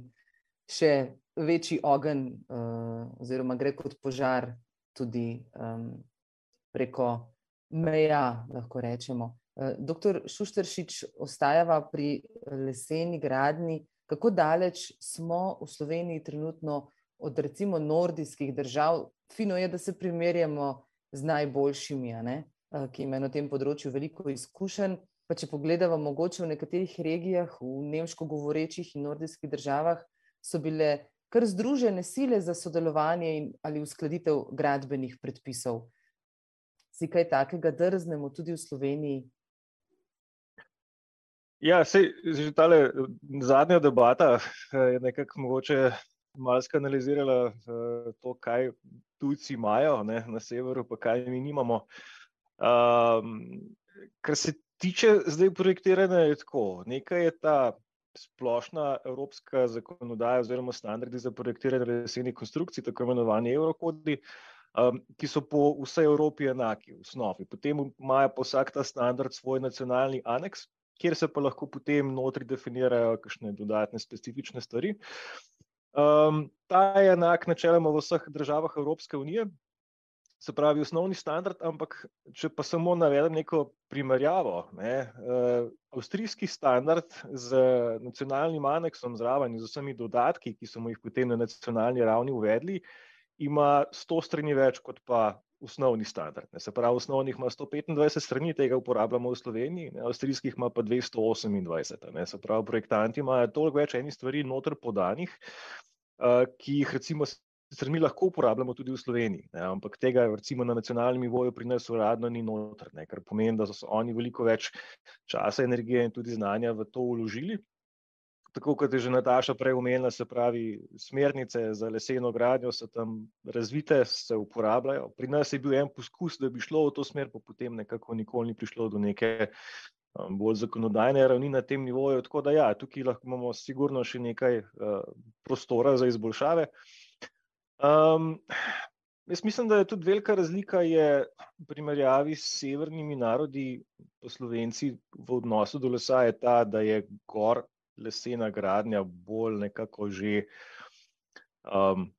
še večji ogenj, uh, oziroma gre kot požar tudi um, preko meja, lahko rečemo. Uh, doktor Šuštršič, ostajava pri leseni gradni. Kako daleč smo v Sloveniji trenutno od recimo nordijskih držav? Fino je, da se primerjamo z najboljšimi, ne, ki imajo na tem področju veliko izkušenj. Pa če pogledamo, mogoče v nekaterih regijah, v nemško govorečih in nordijskih državah, so bile kar združene sile za sodelovanje in ali uskladitev gradbenih predpisov. Si kaj takega drznemo tudi v Sloveniji? Ja, sej, že ta zadnja debata eh, je nekako mogoče malo skanalizirala eh, to, kaj tujci imajo ne, na severu, pa kaj mi nimamo. Um, kar se tiče zdaj projektiranja, je tako. Nekaj je ta splošna evropska zakonodaja oziroma standardi za projektiranje lesenih konstrukcij, tako imenovani Eurokodi, um, ki so po vsej Evropi enaki v osnovi. Potem imajo pa vsak ta standard svoj nacionalni aneks, kjer se pa lahko potem notri definirajo kakšne dodatne specifične stvari. Um, ta je enak načeloma v vseh državah Evropske unije, se pravi, osnovni standard, ampak če pa samo navedem neko primerjavo, ne, uh, avstrijski standard z nacionalnim aneksom zraven in z vsemi dodatki, ki smo jih potem na nacionalni ravni uvedli, ima 100 strani več kot pa osnovni standard. Ne, se pravi, osnovnih ima 125 strani, tega uporabljamo v Sloveniji, ne, avstrijskih ima pa 228. Ne, se pravi, projektanti imajo toliko več enih stvari noter podanih, uh, ki jih recimo Sicer mi lahko uporabljamo tudi v Sloveniji, ne, ampak tega recimo na nacionalnem nivoju pri nas uradno ni noter, ne, kar pomeni, da so oni veliko več časa, energije in tudi znanja v to uložili. Tako kot je že Nataša prej omenila, se pravi, smernice za leseno gradnjo so tam razvite, se uporabljajo. Pri nas je bil en poskus, da bi šlo v to smer, pa potem nekako nikoli ni prišlo do neke um, bolj zakonodajne ravni na tem nivoju. Tako da ja, tukaj lahko imamo sigurno še nekaj uh, prostora za izboljšave. Um, jaz mislim, da je tudi velika razlika v primerjavi s severnimi narodi, pa slovenci v odnosu do lesa, je ta, da je gor lesena gradnja bolj nekako že. Um,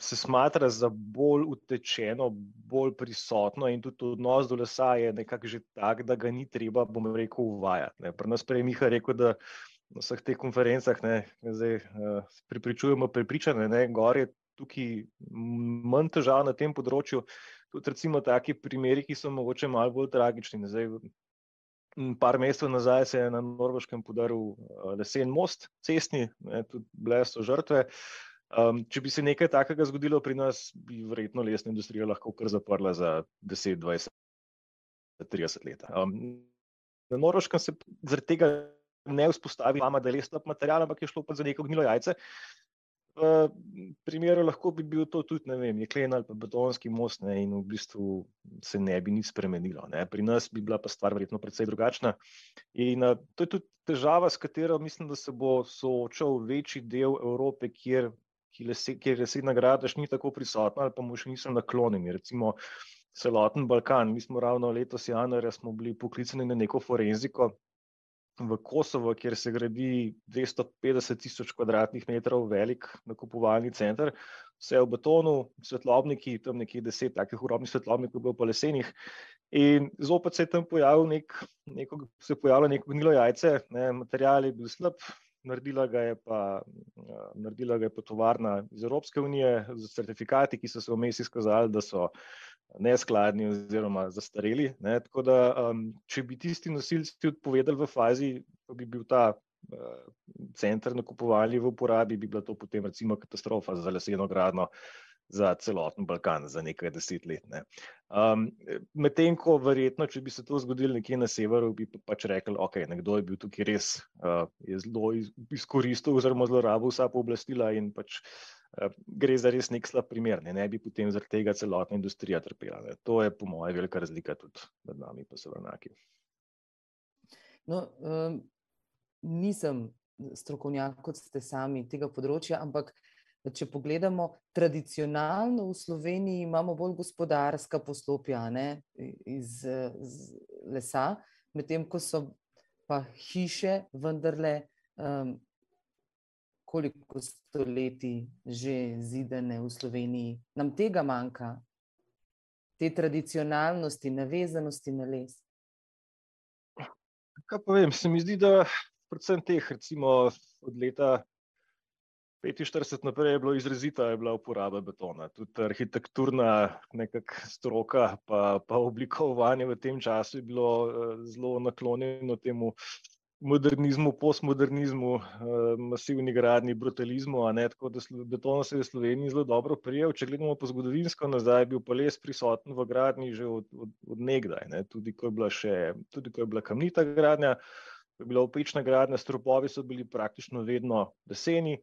Se smatra za bolj utečeno, bolj prisotno, in tudi odnos do lesa je nekako že tak, da ga ni treba, bom rekel, uvajati. Ne. Pri nas prej Miha rekel, da na vseh teh konferencah ne, zdaj, uh, pripričujemo prepričane, da je tukaj manj težav na tem področju. Tudi recimo taki primeri, ki so mogoče malo bolj tragični. Zdaj, par mesecev nazaj se je na Norveškem podaril eh, lesen most, cestni, ne, tudi bile so žrtve. Um, če bi se nekaj takega zgodilo pri nas, bi verjetno lesna industrija lahko kar zaprla za 10, 20, 30 let. Um, na Norveškem se zaradi tega ne vzpostavi, da je les slab material, ampak je šlo pa za neko gnilo jajce. V primeru lahko bi bil to tudi, ne vem, jeklen ali pa betonski most ne, in v bistvu se ne bi nič spremenilo. Ne. Pri nas bi bila pa stvar verjetno precej drugačna. In uh, to je tudi težava, s katero mislim, da se bo soočal večji del Evrope, kjer, kjer lesedna gradnja še ni tako prisotna ali pa mu še niso naklonjeni. Recimo celoten Balkan. Mi smo ravno letos januarja bili poklicani na neko forenziko, v Kosovo, kjer se gradi 250 tisoč kvadratnih metrov velik nakupovalni center, vse v betonu, svetlobniki, tam nekje deset takih urobnih svetlobnikov, bilo pa lesenih. In zopet se je tam pojavil nek, neko, se je pojavilo neko gnilo jajce, ne, material je bil slab, naredila ga je pa, naredila ga je pa tovarna iz Evropske unije z certifikati, ki so se vmes izkazali, da so neskladni oziroma zastareli. Ne? Tako da, um, če bi tisti nosilci odpovedali v fazi, ko bi bil ta uh, center nakupovali v uporabi, bi bila to potem recimo katastrofa za leseno gradno za celoten Balkan, za nekaj deset let. Ne. Um, Medtem ko verjetno, če bi se to zgodilo nekje na severu, bi pač rekel, da okay, nekdo je bil tukaj res uh, je zelo izkoristil oziroma zlorabil vsa pooblastila in pač uh, gre za res nek slab primer, ne, ne bi potem zaradi tega celotna industrija trpela. Ne. To je po mojem velika razlika tudi med nami pa severnaki. No, um, nisem strokovnjak, kot ste sami tega področja, ampak Če pogledamo, tradicionalno v Sloveniji imamo bolj gospodarska poslopja ne, iz, iz lesa, medtem ko so pa hiše vendarle um, koliko stoletij že zidane v Sloveniji. Nam tega manjka, te tradicionalnosti, navezanosti na les. Kaj pa vem, se mi zdi, da predvsem teh, recimo od leta 45 naprej je bilo izrazita je bila uporaba betona. Tudi arhitekturna stroka, pa, pa oblikovanje v tem času je bilo uh, zelo naklonjeno temu modernizmu, postmodernizmu, uh, masivni gradni, brutalizmu. Tako da beton se je v Sloveniji zelo dobro prijel. Če gledamo po zgodovinsko nazaj, je bil pa les prisoten v gradni že od, od, od nekdaj. Ne? Tudi, ko še, tudi ko je bila kamnita gradnja, ko je bila opečna gradnja, stropovi so bili praktično vedno leseni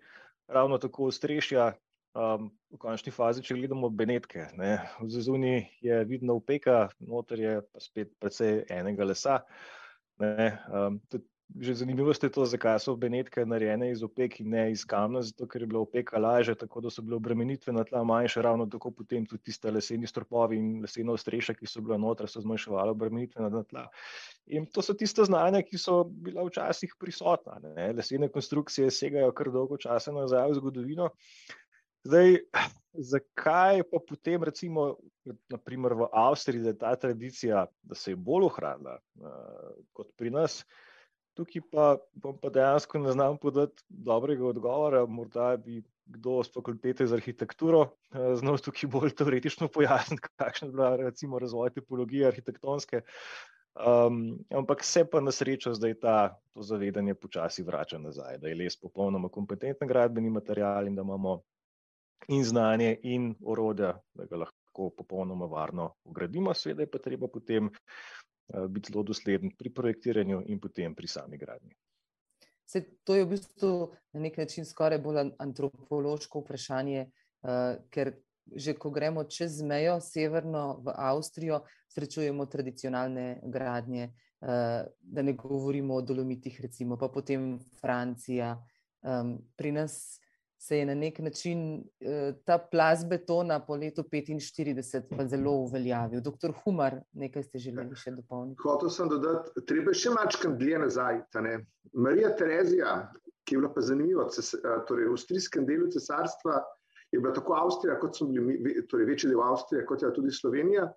ravno tako ostrešja. Um, v končni fazi, če gledamo Benetke, ne, v zunji je vidno upeka, noter je pa spet precej enega lesa. Ne, um, že zanimivo je to, zakaj so Benetke narejene iz opek in ne iz kamna, zato ker je bila opeka lažja, tako da so bile obremenitve na tla manjše, ravno tako potem tudi tiste leseni stropovi in lesena ostrešja, ki so bile noter, so zmanjševali obremenitve na tla. In to so tiste znanja, ki so bila včasih prisotna. Ne? Lesene konstrukcije segajo kar dolgo časa nazaj v zgodovino. Zdaj, zakaj pa potem, recimo, naprimer v Avstriji, da je ta tradicija, da se je bolj ohranila uh, kot pri nas? Tukaj pa, pa dejansko ne znam podati dobrega odgovora. Morda bi kdo z fakultete za arhitekturo uh, znal tukaj bolj teoretično pojasniti, kakšna je bila recimo razvoj tipologije arhitektonske. Um, ampak se pa na srečo zdaj ta, to zavedanje počasi vrača nazaj, da je les popolnoma kompetenten gradbeni material in da imamo in znanje in orodja, da ga lahko popolnoma varno ugradimo. Sveda je pa treba potem biti zelo dosleden pri projektiranju in potem pri sami gradnji. Se, to je v bistvu na nek način skoraj bolj antropološko vprašanje, uh, ker že ko gremo čez mejo, severno v Avstrijo, srečujemo tradicionalne gradnje, uh, da ne govorimo o dolomitih, recimo, pa potem Francija. Um, pri nas se je na nek način uh, ta plas betona po letu 1945 pa zelo uveljavil. Doktor Humar, nekaj ste želeli še dopolniti. Hotel sem dodati, treba še mačkam dlje nazaj. Marija Terezija, ki je bila pa zanimiva, torej v avstrijskem delu cesarstva, je bila tako Avstrija, kot so bili torej večji del Avstrije, kot je tudi Slovenija,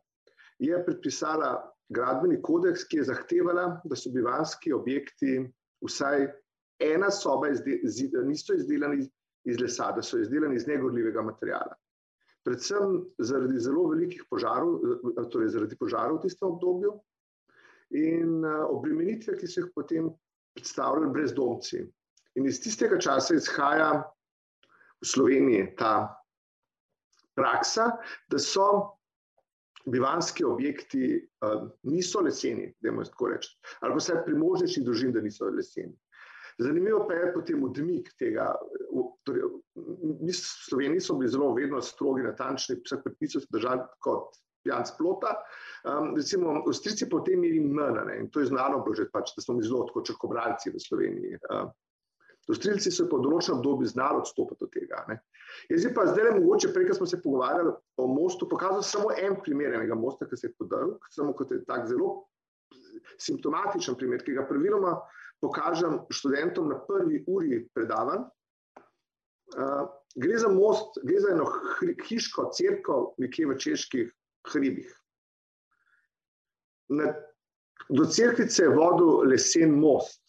je predpisala gradbeni kodeks, ki je zahtevala, da so bivanski objekti vsaj ena soba, izde, niso izdelani iz lesa, da so izdelani iz negorljivega materijala. Predvsem zaradi zelo velikih požarov, torej zaradi požarov v tistem obdobju in obremenitve, ki so jih potem predstavljali brezdomci. In iz tistega časa izhaja v Sloveniji ta praksa, da so bivanski objekti uh, niso leseni, da je tako reči, ali pa vse pri možnejših družin, da niso leseni. Zanimivo pa je potem odmik tega. Torej, mi v Sloveniji smo bili zelo vedno strogi, natančni, vseh predpisov so držali kot pijanc plota. Um, recimo, Avstrijci potem imeli mn, in to je znano, že, pač, da smo mi zelo kot črkobralci v Sloveniji. Uh, Avstrijci so po določenem obdobju znali odstopiti od tega. Ne. Jaz pa zdaj le mogoče, prej, smo se pogovarjali o mostu, pokazal samo en primer enega mosta, ki se je podaril, samo kot je tak zelo simptomatičen primer, ki ga praviloma pokažem študentom na prvi uri predavanj. Uh, gre za most, gre za eno hiško, crkvo, nekje v čeških hribih. Na, do crkvice je vodil lesen most.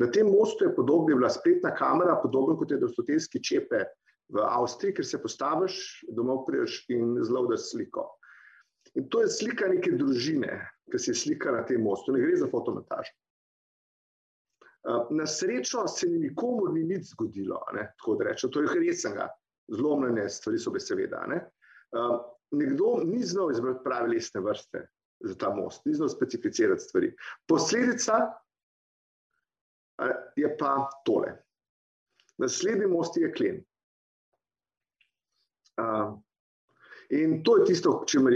Na tem mostu je podobno, je bila spletna kamera, podobno kot je dostotelski čepe v Avstriji, ker se postaviš, domov priješ in zlovdaš sliko. In to je slika neke družine, ki se slika na tem mostu, ne gre za fotomontažo. Na srečo se ni nikomu ni nič zgodilo, ne, tako da rečem, to je resnega, zlomljene stvari so bile seveda. Ne. Nekdo ni znal izbrati prave lesne vrste za ta most, ni znal specificirati stvari. Posledica je pa tole. Naslednji most je klen. In to je tisto, o čemer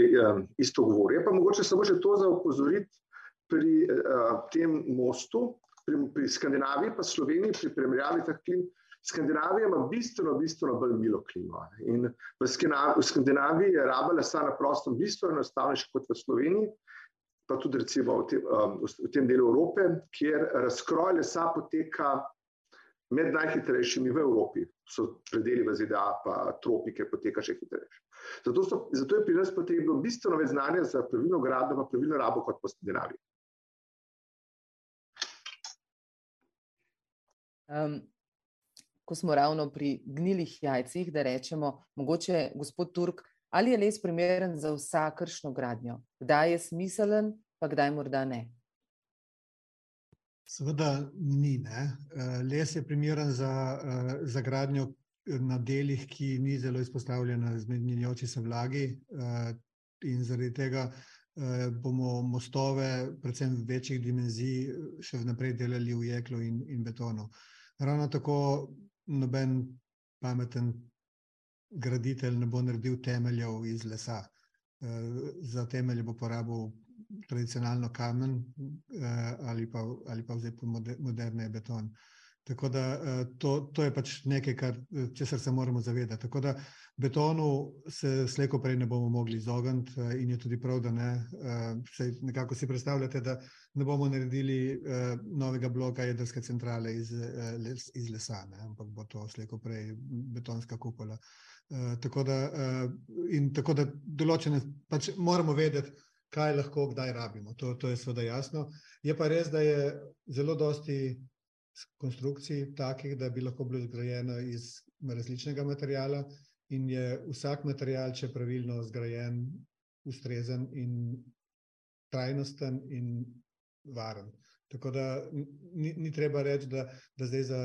isto govori. Je pa mogoče samo še to za opozoriti pri tem mostu, pri, pri Skandinaviji, pa Sloveniji, pri primerjavi teh klim. Skandinavija ima bistveno, bistveno bolj milo klimo. In v Skandinaviji je raba lesa na prostem bistveno enostavnejša kot v Sloveniji, pa tudi recimo v tem, v tem delu Evrope, kjer razkroj lesa poteka med najhitrejšimi v Evropi. So predeli v ZDA, pa tropike poteka še hitreje. Zato, so, zato je pri nas potrebno bistveno več znanja za pravilno gradnjo, pa pravilno rabo kot po Skandinaviji. Um, ko smo ravno pri gnilih jajcih, da rečemo, mogoče gospod Turk, ali je les primeren za vsakršno gradnjo? Kdaj je smiselen, pa kdaj morda ne? Seveda ni. Ne? Les je primeren za, za gradnjo, na delih, ki ni zelo izpostavljena zmenjujoči se vlagi, in zaradi tega bomo mostove, predvsem večjih dimenzij, še naprej delali v jeklu in, in betonu. Ravno tako noben pameten graditelj ne bo naredil temeljev iz lesa. Za temelje bo porabil tradicionalno kamen ali pa, ali pa zdaj moderne beton. Tako da to, to je pač nekaj, kar, česar se moramo zavedati. Tako da betonu se slej ko prej ne bomo mogli izogniti in je tudi prav, da ne. Saj nekako si predstavljate, da ne bomo naredili novega bloka jedrske centrale iz, iz lesa, ne, ampak bo to slej ko prej betonska kupola. Tako da in tako da določene pač moramo vedeti, kaj lahko kdaj rabimo. To, to je seveda jasno. Je pa res, da je zelo dosti konstrukcij takih, da bi lahko bilo zgrajeno iz različnega materiala in je vsak material, če pravilno zgrajen, ustrezen in trajnosten in varen. Tako da ni, ni treba reči, da, da zdaj za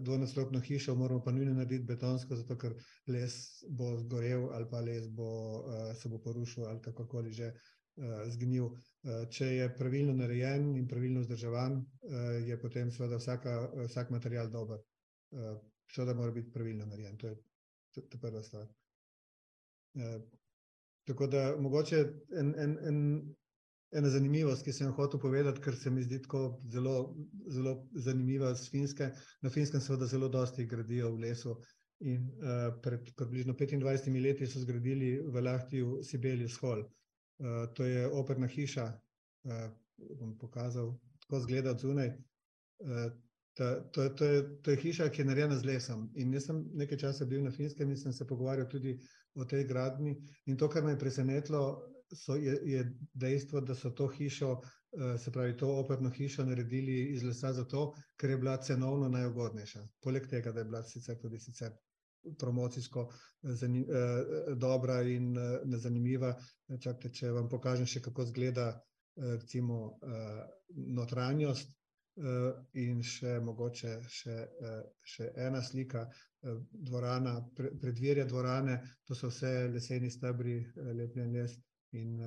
dvonadstropno hišo moramo pa nujno narediti betonsko, zato ker les bo zgorel ali pa les bo, se bo porušil ali kakorkoli že zgnil. Če je pravilno narejen in pravilno vzdrževan, je potem seveda vsaka, vsak material dober. Seveda mora biti pravilno narejen, to je ta prva stvar. Tako da mogoče en, en, en, ena zanimivost, ki sem jo hotel povedati, ker se mi zdi tako zelo, zelo zanimiva s Finske. Na Finskem seveda zelo dosti gradijo v lesu in pred približno petindvajsetimi leti so zgradili v Lahtiju Sibelius hall. To je operna hiša, bom pokazal, tako izgleda zunaj. Ta, to, to je, to je hiša, ki je narejena z lesom. In jaz sem nekaj časa bil na Finskem in sem se pogovarjal tudi o tej gradnji. In to, kar me je presenetilo, so, je, je dejstvo, da so to hišo, se pravi to operno hišo naredili iz lesa zato, ker je bila cenovno najugodnejša. Poleg tega, da je bila sicer tudi sicer promocijsko dobra in zanimiva. Čakajte, če vam pokažem še, kako izgleda recimo notranjost in še mogoče še, še ena slika, dvorana, preddverje dvorane, to so vse leseni stebri, lepljen les in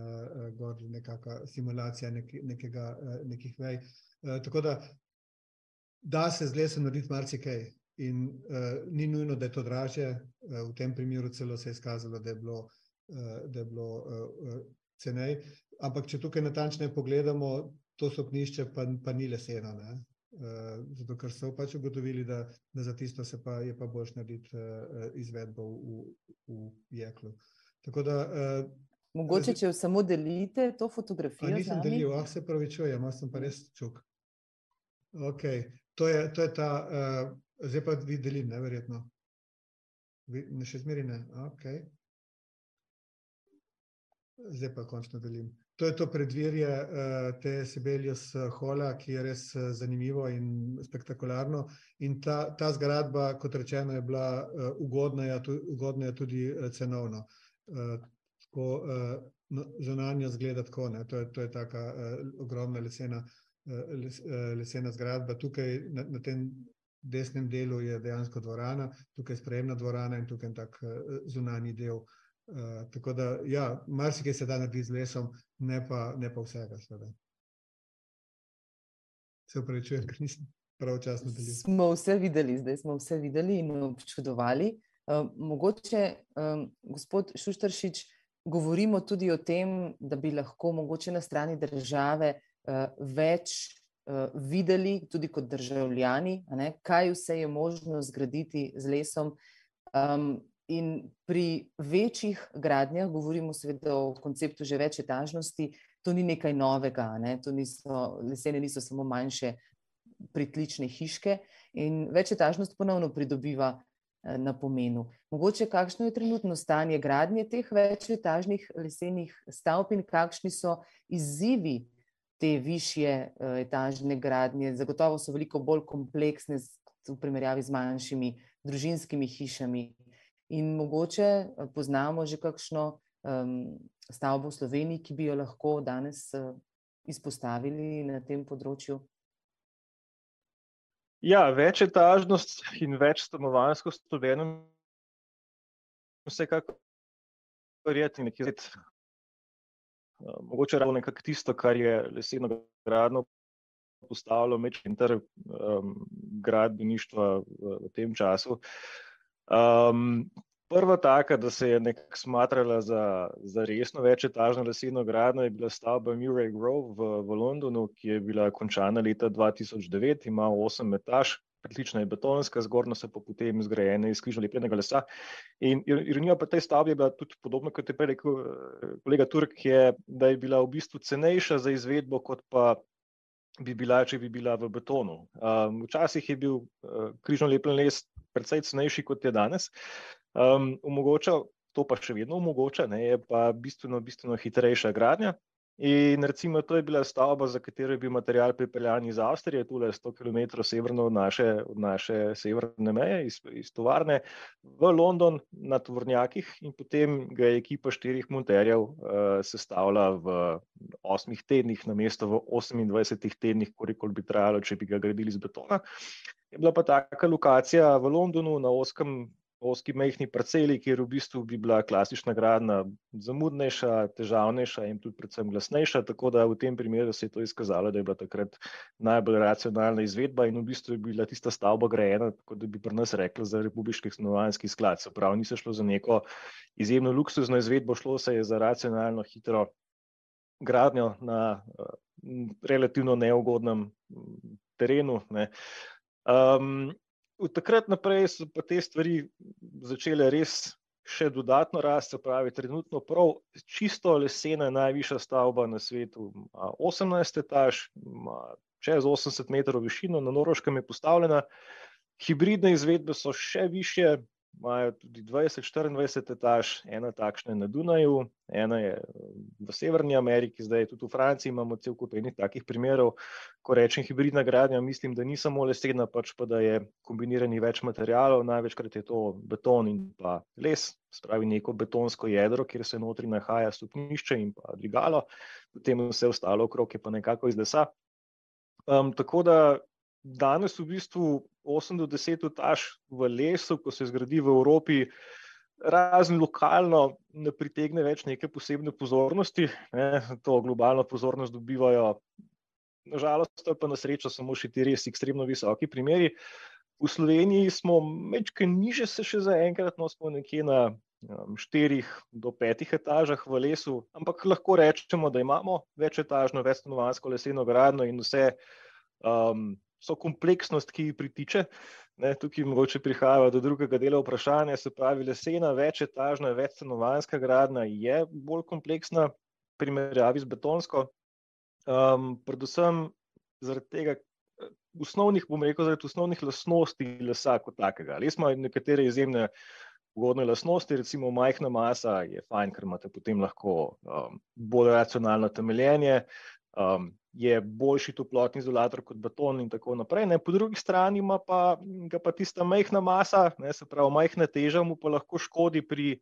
gor nekaka simulacija nekega, nekih vej. Tako da da se z lesom narediti marsikaj in ni nujno, da je to dražje, v tem primeru celo se je izkazalo, da je bilo, da je bilo ceneje. Ampak če tukaj natančneje pogledamo, to stopnišče pa, pa ni leseno, ne. Zato ker so pač ugotovili, da, da za tisto se pa, je pa boljše narediti izvedbo v, v jeklu. Tako da Mogoče, če samo delite, to fotografijo. A nisem delil, se opravičujem, malo sem pa res čuk. Okej, to je, to je ta, zdaj pa vi delim, ne, verjetno? Vi še zmeraj ne, okej. Zdaj pa končno delim. To je to predvirje uh, te Sibelius Hola, ki je res uh, zanimivo in spektakularno. In ta, ta zgradba, kot rečeno, je bila uh, ugodna, tu, ugodna tudi uh, cenovno. Uh, tako, uh, no, zunanje zgleda tako, to je, je taka uh, ogromna lesena, uh, les, uh, lesena zgradba. Tukaj na, na tem desnem delu je dejansko dvorana, tukaj je sprejemna dvorana in tukaj je tak uh, zunanji del. Uh, tako da, ja, marsikaj se da narediti z lesom, ne pa, ne pa vsega. Seveda. Se upravičujem, ker nisem pravočasno delil. Smo vse videli, zdaj smo vse videli in občudovali. Uh, mogoče, um, gospod Šuštršič, govorimo tudi o tem, da bi lahko mogoče na strani države uh, več videli, tudi kot državljani, ne, kaj vse je možno zgraditi z lesom. Um, In pri večjih gradnjah, govorimo seveda o konceptu že večetažnosti, to ni nekaj novega, ne? to niso, lesene niso samo manjše pritlične hiške in večetažnost ponovno pridobiva eh, na pomenu. Mogoče kakšno je trenutno stanje gradnje teh večetažnih lesenih stavb in kakšni so izzivi te višje eh, etažne gradnje, zagotovo so veliko bolj kompleksne v primerjavi z manjšimi družinskimi hišami, In mogoče eh, poznamo že kakšno um, stavbo v Sloveniji, ki bi jo lahko danes uh, izpostavili na tem področju. Ja, večetažnost in več stanovanjsko sloveno, vsekakor je nekaj. Uh, mogoče ravno nekako tisto, kar je leseno gradno postavilo med inter um, gradbeništva v, v tem času. Um, prva taka, da se je nekako smatrala za, za resno večetažno leseno gradno, je bila stavba Murray Grove v, v Londonu, ki je bila končana leta 2009, ima osem etaž. Pritlična je betonska, zgornja se pa potem zgrajena iz križno lepljenega lesa. In ironija pa tej stavbi je bila tudi podobna, kot je prej rekel eh, kolega Turk, je, da je bila v bistvu cenejša za izvedbo, kot pa bi bila, če bi bila v betonu. Um, včasih je bil uh, križno lepljen les precej cenejši, kot je danes. Um, omogoča, to pa še vedno omogoča, ne, je pa bistveno, bistveno hitrejša gradnja. In recimo to je bila stavba, za katero je bil material pripeljan iz Avstrije, tukaj 100 km severno od naše, od naše severne meje, iz, iz tovarne, v London na tovornjakih in potem ga je ekipa štirih monterjev uh, sestavila v osmih tednih, na mesto v 28 tednih, koliko bi trajalo, če bi ga gradili iz betona. Je bila pa taka lokacija v Londonu na oskem, oski mehni parceli, kjer v bistvu bi bila klasična gradna zamudnejša, težavnejša in tudi predvsem glasnejša, tako da v tem primeru se je to izkazalo, da je bila takrat najbolj racionalna izvedba in v bistvu je bila tista stavba grajena, tako da bi pri nas rekli za republiški stanovanjski sklad. Se pravi, ni se šlo za neko izjemno luksuzno izvedbo, šlo se je za racionalno, hitro gradnjo na relativno neugodnem terenu. Ne. Um, od takrat naprej so pa te stvari začele res še dodatno rasti, pravi, trenutno prav čisto lesena najvišja stavba na svetu, 18 etaž, čez 80 metrov višino, na Noroškem je postavljena. Hibridne izvedbe so še više, imajo tudi 20-24 etaž, ena takšna je na Dunaju, ena je v Severni Ameriki, zdaj tudi v Franciji imamo cel kup enih takih primerov, ko rečem hibridna gradnja, mislim, da ni samo lesena, pač pa da je kombinirani več materijalov, največkrat je to beton in pa les, spravi neko betonsko jedro, kjer se notri nahaja stopnišče in pa dvigalo, potem vse ostalo okrog je pa nekako iz lesa. Um, tako da danes v bistvu 8 do 10 etaž v lesu, ko se zgradi v Evropi, razen lokalno, ne pritegne več neke posebne pozornosti. Ne, to globalno pozornost dobivajo, nažalost, pa na srečo, samo še ti res ekstremno visoki primeri. V Sloveniji smo nekaj niže, se še zaenkrat, no smo nekje na um, štirih do petih etažah v lesu, ampak lahko rečemo, da imamo večetažno, večstanovansko leseno gradno in vse. Um, so kompleksnost, ki jih pritiče. Ne, tukaj mogoče prihaja do drugega dela vprašanja, se pravi, lesena, večetažna, večstanovanska gradnja je bolj kompleksna v primerjavi z betonsko. Um, predvsem zaradi tega, osnovnih, bom rekel, zaradi osnovnih lastnosti lesa kot takega. Les ima nekatere izjemne ugodne lastnosti, recimo majhna masa je fajn, ker imate potem lahko um, bolj racionalno temeljenje, um, je boljši toplotni izolator kot beton in tako naprej. Ne. Po drugi strani ima pa, pa tista majhna masa, ne, se pravi majhna teža, mu pa lahko škodi pri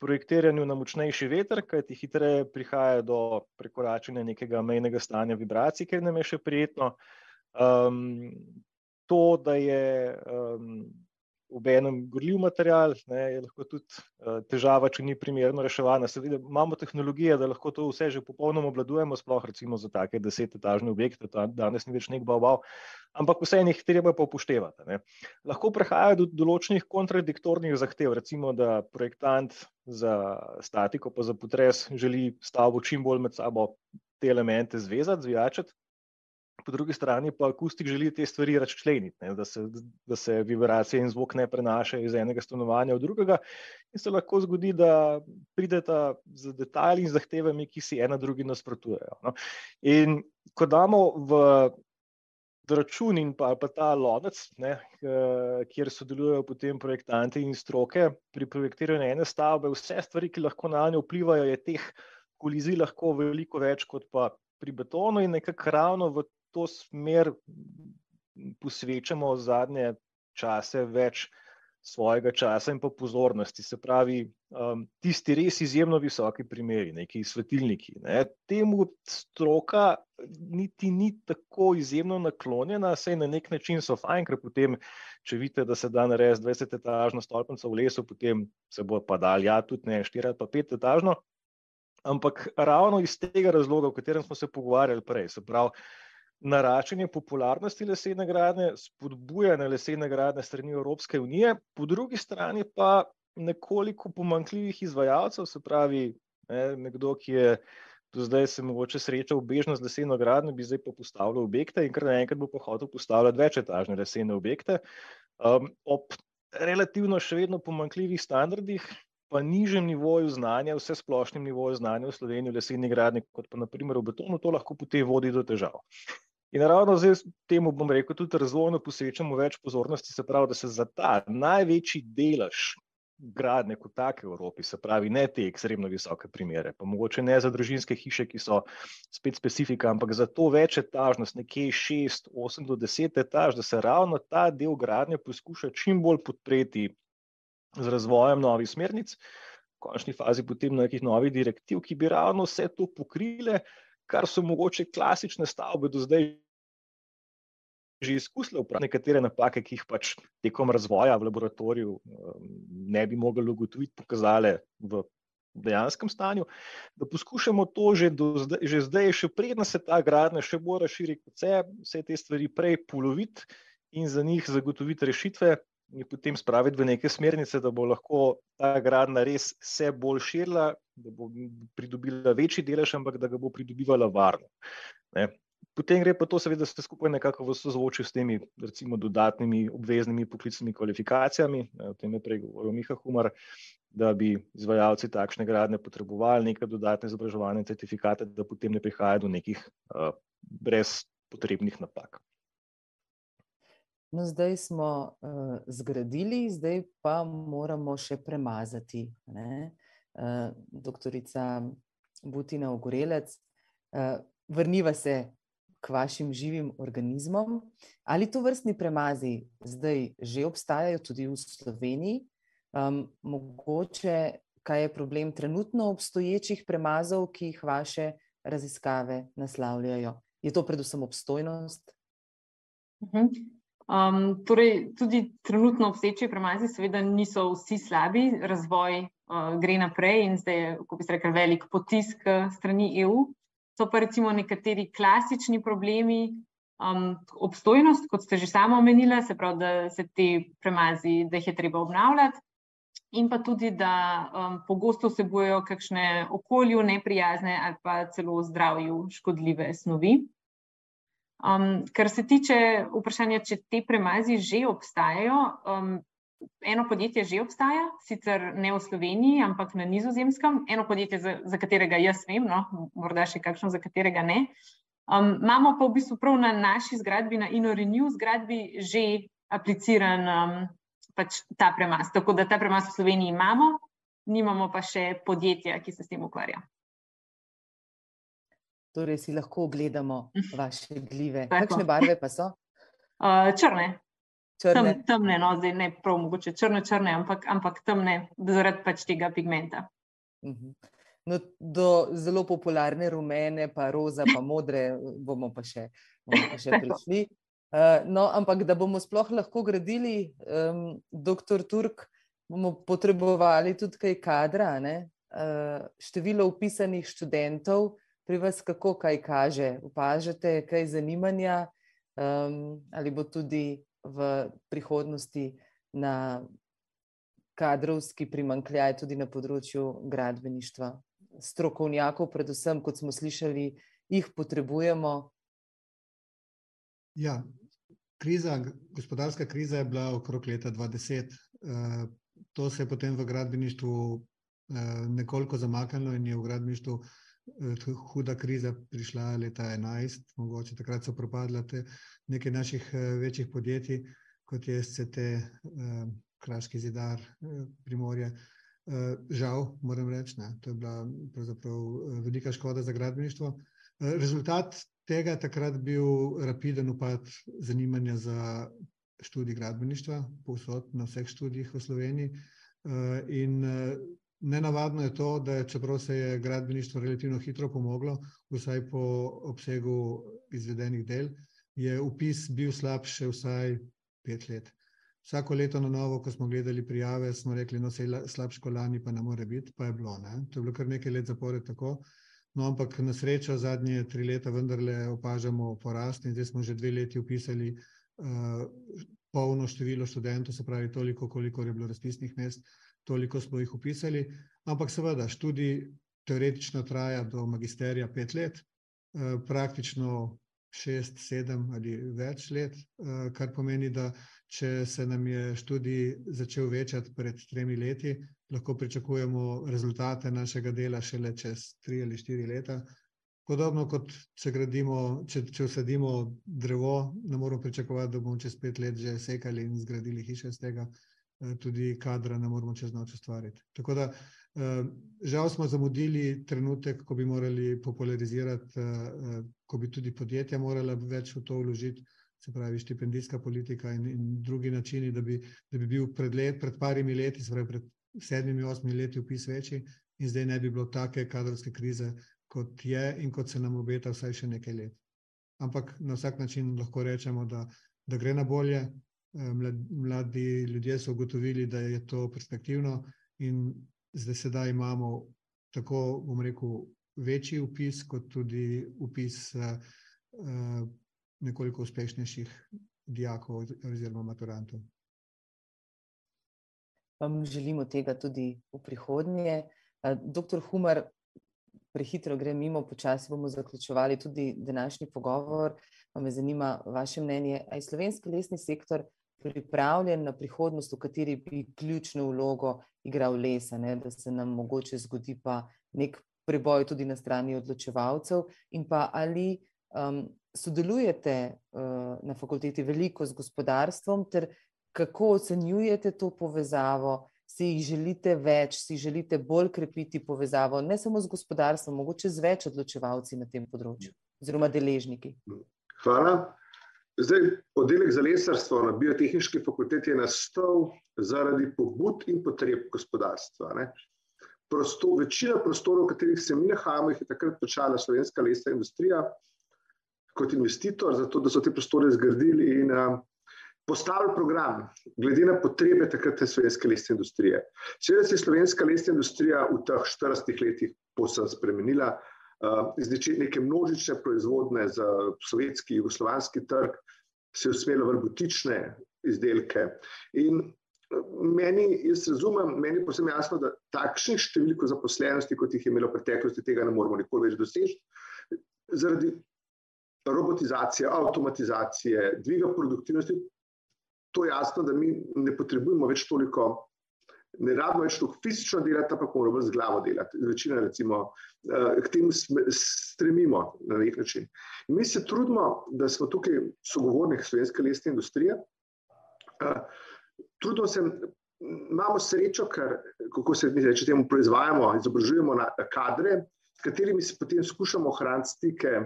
projektiranju na močnejši veter, kajti hitreje prihaja do prekoračenja nekega mejnega stanja vibracij, ker nam je še prijetno. Um, to, da je um, v enem gorljiv material, ne, je lahko tudi uh, težava, če ni primerno reševana. Seveda imamo tehnologije, da lahko to vse že popolnoma obladujemo, sploh recimo za take desetetažne objekte, to danes ni več nek bav, ampak vse jih treba pa upoštevati. Ne. Lahko prehaja do določenih kontradiktornih zahtev, recimo da projektant za statiko pa za potres želi stavbo čim bolj med sabo te elemente zvezati, zvijačati, po drugi strani pa akustik želi te stvari razčleniti, da, da se vibracije in zvok ne prenašajo iz enega stanovanja v drugega. In se lahko zgodi, da prideta z detajli in zahtevami, ki si ena drugi nasprotujejo. No. In ko damo v račun in pa, pa ta lonec, ne, kjer sodelujejo potem projektanti in stroke pri projektiranju ene stavbe, vse stvari, ki lahko na njo vplivajo, je teh kolizij lahko veliko več kot pa pri betonu in nekako ravno v to smer posvečamo zadnje čase več svojega časa in pa pozornosti. Se pravi, um, tisti res izjemno visoki primeri, neki svetilniki. Ne, temu stroka niti ni tako izjemno naklonjena, saj na nek način so fajn, ker potem, če vidite, da se da narediti 20 etažno stolpnico v lesu, potem se bo pa dal ja tudi ne 4 ali pa 5 etažno. Ampak ravno iz tega razloga, o katerem smo se pogovarjali prej, se pravi, naraščanje popularnosti lesene gradnje, spodbujanje lesene gradnje strani Evropske unije, po drugi strani pa nekoliko pomankljivih izvajalcev, se pravi, ne, nekdo, ki je do zdaj se mogoče srečal bežno z leseno gradnjo, bi zdaj pa postavljal objekte in kar naenkrat bo pa hotel postavljati večetažne lesene objekte. Um, ob relativno še vedno pomankljivih standardih, pa nižjem nivoju znanja, vse splošnem nivoju znanja v Sloveniji v leseni gradnji, kot pa naprimer v betonu, to lahko potem vodi do težav. In ravno zdaj temu, bom rekel, tudi razvojno posvečamo več pozornosti, se pravi, da se za ta največji delež gradnje kot take v Evropi, se pravi, ne te ekstremno visoke primere, pa mogoče ne za družinske hiše, ki so spet specifika, ampak za to več etažnost, nekje 6, 8 do 10 etaž, da se ravno ta del gradnje poskuša čim bolj podpreti z razvojem novih smernic, v končni fazi potem nekih novih direktiv, ki bi ravno vse to pokrile, kar so mogoče klasične stavbe do zdaj že izkusile, nekatere napake, ki jih pač tekom razvoja v laboratoriju um, ne bi mogli ugotoviti, pokazale v dejanskem stanju, da poskušamo to že, zdaj, že zdaj, še predna se ta gradnja še bolj razširi kot vse, vse te stvari prej poloviti in za njih zagotoviti rešitve, in potem spraviti v neke smernice, da bo lahko ta gradnja res se bolj širila, da bo pridobila večji delež, ampak da ga bo pridobivala varno. Ne. Potem gre pa to, seveda, vse skupaj nekako v sozvočju s temi, recimo, dodatnimi obveznimi poklicnimi kvalifikacijami. O tem je prej govoril Miha Humar, da bi izvajalci takšne gradnje potrebovali neke dodatne izobraževanje, certifikate, da potem ne prihaja do nekih uh, brez potrebnih napak. No, zdaj smo uh, zgradili, zdaj pa moramo še premazati. Uh, doktorica Butina Ogorelec, uh, vrniva se k vašim živim organizmom. Ali to vrstni premazi zdaj že obstajajo tudi v Sloveniji? Um, mogoče, kaj je problem trenutno obstoječih premazov, ki jih vaše raziskave naslavljajo? Je to predvsem obstojnost? Uh. -huh. Um, torej, tudi trenutno obseči premazi, seveda, niso vsi slabi, razvoj uh, gre naprej in zdaj je, kako bi se rekel, velik potisk strani EU. So pa recimo nekateri klasični problemi, um, obstojnost, kot ste že sama omenila, se pravi, da se te premazi, da jih je treba obnavljati. In pa tudi, da um, pogosto vsebujejo kakšne okolju neprijazne ali pa celo zdravju škodljive snovi. Um, kar se tiče vprašanja, če te premazi že obstajajo, um, eno podjetje že obstaja, sicer ne v Sloveniji, ampak na Nizozemskem, eno podjetje, za, za katerega jaz vem, no, morda še kakšno, za katerega ne. Um, imamo pa v bistvu prav na naši zgradbi, na InnoRenew zgradbi, že apliciran um, pač ta premas. Tako da ta premas v Sloveniji imamo, nimamo pa še podjetja, ki se s tem ukvarja. Torej, si lahko ogledamo vaše gljive. Kakšne barve pa so? Uh, črne. Črne. Tem, temne, no, zdaj ne prav mogoče črne, črne, ampak, ampak temne, zaradi pač tega pigmenta. Uh -huh. no, do zelo popularne rumene, pa roza, pa modre, bomo pa še, bomo pa še prišli. Uh, no, ampak da bomo sploh lahko gradili, um, doktor Turk, bomo potrebovali tudi kaj kadra. Uh, število upisanih študentov pri vas, kako kaj kaže? Opažate kaj zanimanja, um, ali bo tudi v prihodnosti na kadrovski primankljaj, tudi na področju gradbeništva. Strokovnjakov, predvsem, kot smo slišali, jih potrebujemo. Ja, kriza, gospodarska kriza je bila okrog leta 2010. Eh, to se je potem v gradbeništvu eh, nekoliko zamaknilo in je v gradbeništvu huda kriza prišla leta 2011. Mogoče takrat so propadla nekaj naših večjih podjetij, kot je SCT, Kraški zidar, Primorje. Žal, moram reči, ne, to je bila pravzaprav velika škoda za gradbeništvo. Rezultat tega je takrat bil rapiden upad zanimanja za študij gradbeništva, povsod na vseh študijih v Sloveniji. Eh, in eh, nenavadno je to, da je, čeprav se je gradbeništvo relativno hitro pomoglo, vsaj po obsegu izvedenih del, je upis bil slabši vsaj pet let. Vsako leto na novo, ko smo gledali prijave, smo rekli, no, se je slabš kolani, pa ne more biti, pa je bilo. Ne? To je bilo kar nekaj let zapored tako. No, ampak na srečo zadnje tri leta vendarle opažamo porast in zdaj smo že dve leti upisali uh, polno število študentov, se pravi toliko, koliko je bilo razpisnih mest, toliko smo jih upisali. Ampak seveda, študij teoretično traja do magisterija pet let, uh, praktično šest, sedem ali več let, uh, kar pomeni, da če se nam je študij začel večati pred tremi leti, lahko pričakujemo rezultate našega dela šele čez tri ali štiri leta. Podobno kot če gradimo, če, če usadimo drevo, ne moramo pričakovati, da bomo čez pet let že sekali in zgradili hiše iz tega, eh, tudi kadra ne moramo čez noč ustvariti. Tako da eh, žal smo zamudili trenutek, ko bi morali popularizirati, eh, ko bi tudi podjetja morala več v to vložiti, se pravi štipendijska politika in, in drugi načini, da bi, da bi bil pred, let, pred parimi leti, se pravi pred sedmimi, osmimi leti upis večji in zdaj ne bi bilo take kadrovske krize, kot je in kot se nam obeta vsaj še nekaj let. Ampak na vsak način lahko rečemo, da, da gre na bolje. Eh, mladi ljudje so ugotovili, da je to perspektivno in zdaj sedaj imamo tako, bom rekel, večji upis, kot tudi upis uh, nekoliko uspešnejših dijakov oziroma maturantov vam želimo tega tudi v prihodnje. Doktor Humar, prehitro gre mimo, počasi bomo zaključovali tudi današnji pogovor. Pa me zanima vaše mnenje, ali je slovenski lesni sektor pripravljen na prihodnost, v kateri bi ključno vlogo igral lesa, ne? da se nam mogoče zgodi pa nek preboj tudi na strani odločevalcev in pa ali um, sodelujete uh, na fakulteti veliko z gospodarstvom ter kako ocenjujete to povezavo, si jih želite več, si želite bolj krepiti povezavo, ne samo z gospodarstvom, mogoče z več odločevalci na tem področju, oziroma deležniki. Hvala. Zdaj, oddelek za lesarstvo na biotehnički fakulteti je nastal zaradi pobud in potreb gospodarstva. Prostor, večina prostorov, v katerih se mi nahajamo, je takrat počela slovenska lesna industrija kot investitor, zato da so te prostore zgradili in postavili program, glede na potrebe takratne slovenske lesne industrije. Seveda se je slovenska lesna industrija v teh 40 letih posebej spremenila, iz neke množične proizvodne za sovjetski, jugoslovanski trg, se je usmerila v butične izdelke. In meni, jaz razumem, meni je posebno jasno, da takšnih številk zaposlenosti, kot jih je imelo v preteklosti, tega ne moremo nikoli več doseči. Zaradi robotizacije, avtomatizacije, dviga produktivnosti, to je jasno, da mi ne potrebujemo več toliko, ne rabimo več toliko fizično delati, ampak moramo z glavo delati. Večina, recimo, eh, k temu stremimo na nek način. In mi se trudimo, da smo tukaj sogovornik slovenske lesne industrije. Eh, trudimo se, imamo srečo, ker, kako se mi reče, temu proizvajamo, izobražujemo na kadre, s katerimi se potem skušamo ohraniti stike,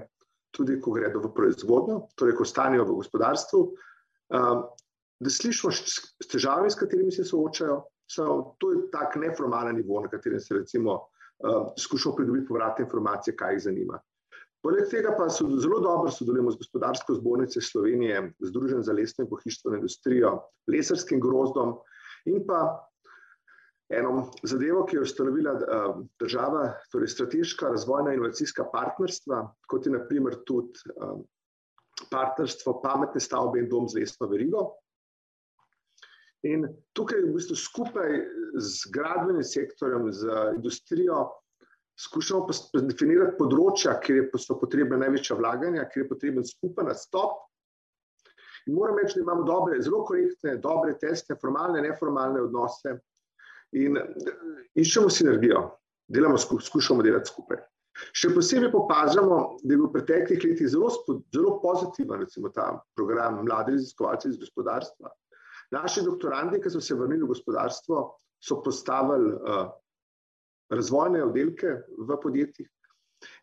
tudi ko gredo v proizvodnjo, torej ko stanijo v gospodarstvu. Um, da slišimo s težavami, s katerimi se soočajo. So, to je tak neformalen nivo, na katerem se recimo uh, skušamo pridobiti povratne informacije, kaj jih zanima. Poleg tega pa so zelo dobro sodelujemo z gospodarsko zbornico Slovenije, Združenjem za lesno in pohištveno industrijo, lesarskim grozdom in pa eno zadevo, ki jo je ustanovila uh, država, torej strateška razvojna inovacijska partnerstva, kot je naprimer tudi uh, partnerstvo pametne stavbe in dom z lesno verigo. In tukaj v bistvu skupaj z gradbenim sektorjem, z industrijo, skušamo definirati področja, kjer so potrebne največja vlaganja, kjer je potreben skupen nastop. In moram reči, da imamo dobre, zelo korektne, dobre teste, formalne, neformalne odnose in iščemo sinergijo, delamo, skušamo delati skupaj. Še posebej opažamo, da je bil v preteklih letih zelo, zelo pozitiven, ta program Mladi raziskovalci iz gospodarstva. Naši doktorandi, ki so se vrnili v gospodarstvo, so postavili uh, razvojne oddelke v podjetjih.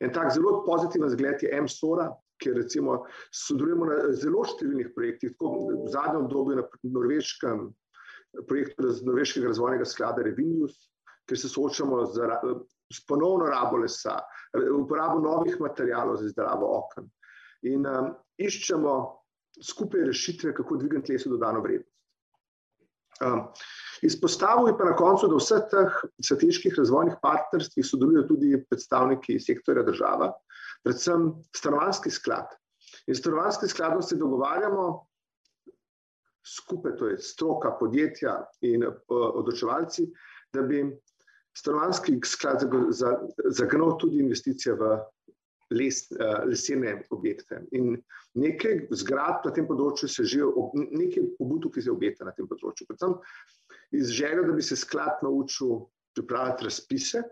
En tak zelo pozitiven zgled je MSORA, kjer recimo sodelujemo na zelo številnih projektih, tako v zadnjem obdobju na norveškem projektu norveškega razvojnega sklada Revinius, kjer se soočamo z, z ponovno rabo lesa, uporabo novih materijalov za izdelavo okn. In um, iščemo skupaj rešitve, kako dvigati leso dodano vrednost. Um, Izpostavil je pa na koncu, da v vseh teh strateških razvojnih partnerstvih sodelujo tudi predstavniki sektorja država, predvsem stanovanski sklad. In stanovanski skladom se dogovarjamo skupaj, to je stroka, podjetja in uh, odločevalci, da bi stanovanski sklad zagnal tudi investicije v les, uh, lesene objekte. In nekaj zgrad na tem področju se že, nekaj pobud, ki se obeta na tem področju. Predvsem iz željo, da bi se sklad naučil pripravljati razpise.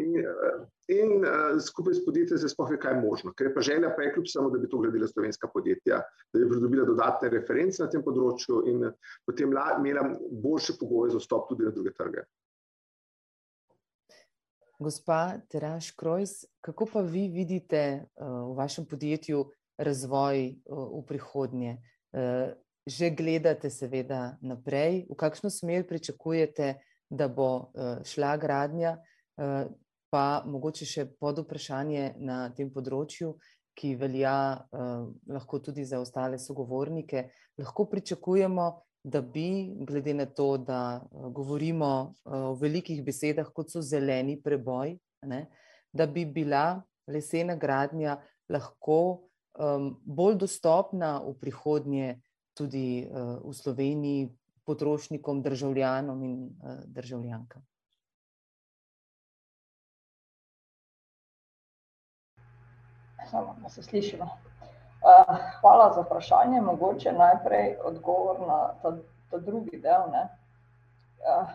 In, uh, in uh, skupaj s podjetjem se spohne, kaj je možno. Ker je pa želja, pa je kljub samo, da bi to gradila slovenska podjetja, da bi pridobila dodatne reference na tem področju in potem imela boljše pogoje za vstop tudi na druge trge. Gospa Teraš Krojs, kako pa vi vidite uh, v vašem podjetju razvoj uh, v prihodnje? Uh, že gledate, seveda, naprej, v kakšno smer pričakujete, da bo šla gradnja, pa mogoče še pod vprašanje na tem področju, ki velja lahko tudi za ostale sogovornike. Lahko pričakujemo, da bi, glede na to, da eh, govorimo eh, o velikih besedah, kot so zeleni preboj, ne, da bi bila lesena gradnja lahko um, bolj dostopna v prihodnje tudi uh, v Sloveniji potrošnikom, državljanom in uh, državljankam. Samo, da se slišimo. Uh, hvala za vprašanje. Mogoče najprej odgovor na ta, ta drugi del. Uh,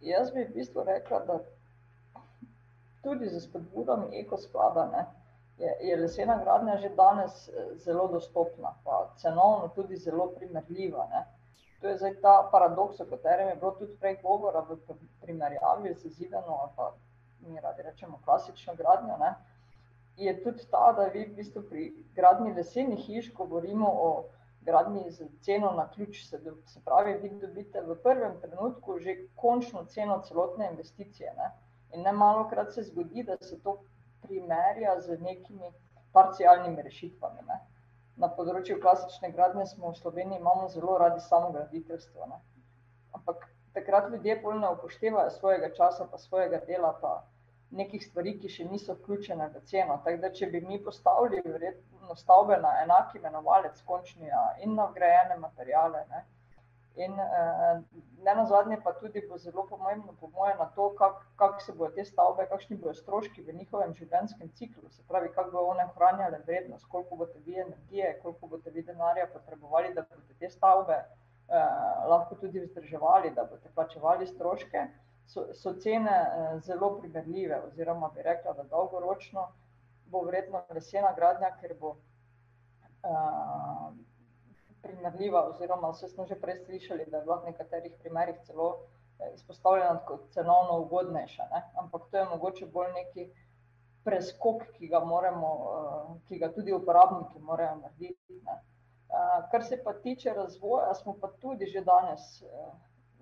jaz bi v bistvu rekla, da tudi za spodbudami ekosklada ne, je, je lesena gradnja že danes eh, zelo dostopna, pa cenovno tudi zelo primerljiva. Ne. To je zdaj ta paradoks, o katerem je bilo tudi prej govora v primerjavi z zidano ali pa mi radi rečemo klasično gradnjo. Ne je tudi ta, da vi v bistvu pri gradni lesenih hiš govorimo o gradni z ceno na ključ. Se, se pravi, vi dobite v prvem trenutku že končno ceno celotne investicije. Ne? In ne malo krat se zgodi, da se to primerja z nekimi parcialnimi rešitvami. Ne? Na področju klasične gradnje smo v Sloveniji imamo zelo radi samo graditeljstvo. Ne? Ampak takrat ljudje bolj ne upoštevajo svojega časa, pa svojega dela, pa nekih stvari, ki še niso vključene v ceno. Tako da, če bi mi postavili vredno stavbe na enaki imenovalec, končni in na vgrajene materijale. Ne, in eh, ne na zadnje, pa tudi bo zelo pomembno, po mojem, na to, kako kak se bodo te stavbe, kakšni bodo stroški v njihovem življenjskem ciklu. Se pravi, kako bodo one ohranjale vrednost, koliko boste vi energije, koliko boste vi denarja potrebovali, da boste te stavbe eh, lahko tudi vzdrževali, da boste plačevali stroške so, so cene eh, zelo primerljive, oziroma bi rekla, da dolgoročno bo vredno lesena gradnja, ker bo eh, primerljiva, oziroma vse smo že prej slišali, da je bila v nekaterih primerih celo izpostavljena kot cenovno ugodnejša. Ne? Ampak to je mogoče bolj neki preskok, ki ga, moramo, ki ga tudi uporabniki morajo narediti. Ne? Kar se pa tiče razvoja, smo pa tudi že danes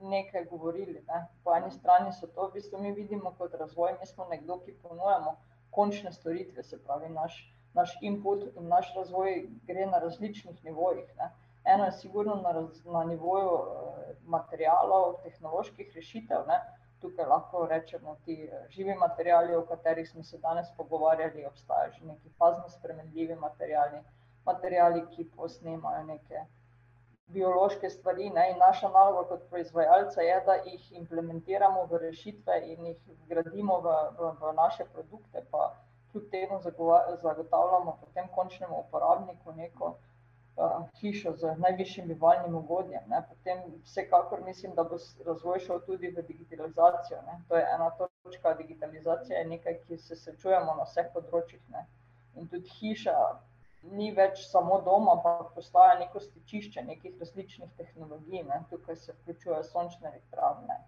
nekaj govorili. Ne? Po eni strani so to, v bistvu mi vidimo kot razvoj, mi smo nekdo, ki ponujamo končne storitve, se pravi, naš, naš input in naš razvoj gre na različnih nivojih. Ne? Eno je sigurno na, raz, na nivoju eh, materijalov, tehnoloških rešitev. Ne? Tukaj lahko rečemo, ti živi materijali, o katerih smo se danes pogovarjali, obstajajo že neki fazno spremenljivi materijali, materijali, ki posnemajo neke biološke stvari. Ne? In naša naloga kot proizvajalca je, da jih implementiramo v rešitve in jih gradimo v, v, v naše produkte, pa kljub temu zagotavljamo potem končnemu uporabniku neko uh, hišo z najvišjim bivalnim ugodjem. Ne? Potem vsekakor mislim, da bo razvoj šel tudi v digitalizacijo. Ne? To je ena točka, digitalizacija je nekaj, ki se srečujemo na vseh področjih. Ne? In tudi hiša ni več samo dom, ampak postaja neko stičišče nekih različnih tehnologij. Ne. Tukaj se vključujejo sončne elektrarne,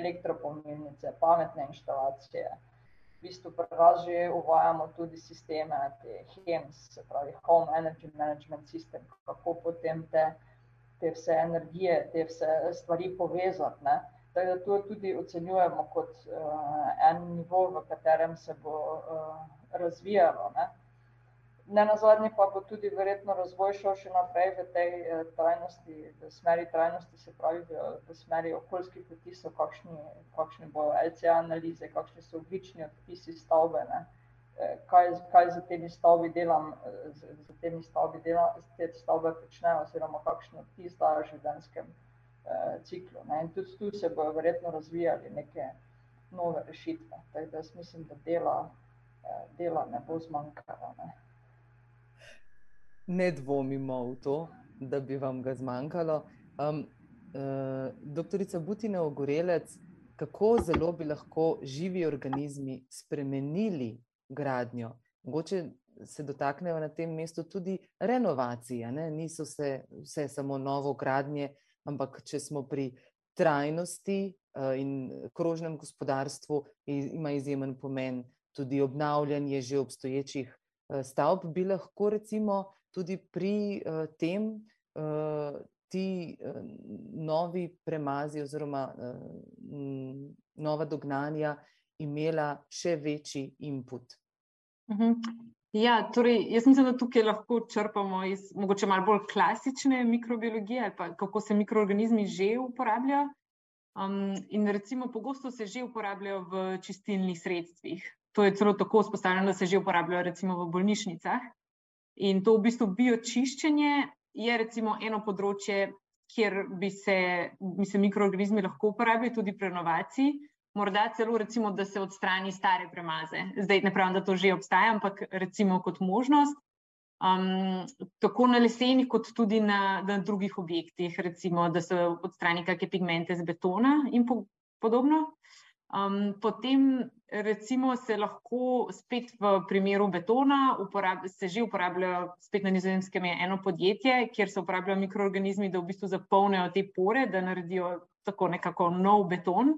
elektropomilnice, pametne inštalacije. V bistvu nas že uvajamo tudi sisteme, te HEMS, se pravi Home Energy Management System, kako potem te, te vse energije, te vse stvari povezati. Ne. Tako da to tudi ocenjujemo kot uh, en nivo, v katerem se bo uh, razvijalo. Ne. Ne na zadnje pa bo tudi verjetno razvoj šel še naprej v tej eh, trajnosti, v smeri trajnosti, se pravi v, v smeri okoljskih odtisov, kakšni, kakšni bojo LCA analize, kakšni so oglični odtisi stavbe, ne. Eh, kaj, kaj za temi stavbi delam, eh, za, za temi stavbi delam, te stavbe počnejo, oziroma kakšen odtis dajo življenjskem eh, ciklu. Ne. In tudi tu se bojo verjetno razvijali neke nove rešitve. Tako da jaz mislim, da dela, eh, dela ne bo zmanjkalo. Ne ne dvomimo v to, da bi vam ga zmanjkalo. Um, uh, doktorica Butina Ogorelec, kako zelo bi lahko živi organizmi spremenili gradnjo? Mogoče se dotaknejo na tem mestu tudi renovacije, ne? niso se vse samo novo gradnje, ampak če smo pri trajnosti uh, in krožnem gospodarstvu, ima izjemen pomen tudi obnavljanje že obstoječih uh, stavb, bi lahko recimo tudi pri uh, tem uh, ti uh, novi premazi oziroma uh, nova dognanja imela še večji input. Mhm. Ja, torej, jaz mislim, da tukaj lahko črpamo iz mogoče malo bolj klasične mikrobiologije ali pa kako se mikroorganizmi že uporabljajo. Um, in recimo pogosto se že uporabljajo v čistilnih sredstvih. To je celo tako vzpostavljeno, da se že uporabljajo recimo v bolnišnicah. In to v bistvu biočiščenje je recimo eno področje, kjer bi se, bi se mikroorganizmi lahko uporabili tudi pri renovaciji. Morda celo, recimo, da se odstrani stare premaze. Zdaj ne pravim, da to že obstaja, ampak recimo kot možnost. Um, tako na lesenih, kot tudi na, na drugih objektih, recimo, da se odstrani kakšne pigmente z betona in po, podobno. Um, potem, recimo, se lahko spet v primeru betona, se že uporabljajo, spet na nizozemskem je eno podjetje, kjer se uporabljajo mikroorganizmi, da v bistvu zapolnijo te pore, da naredijo tako nekako nov beton.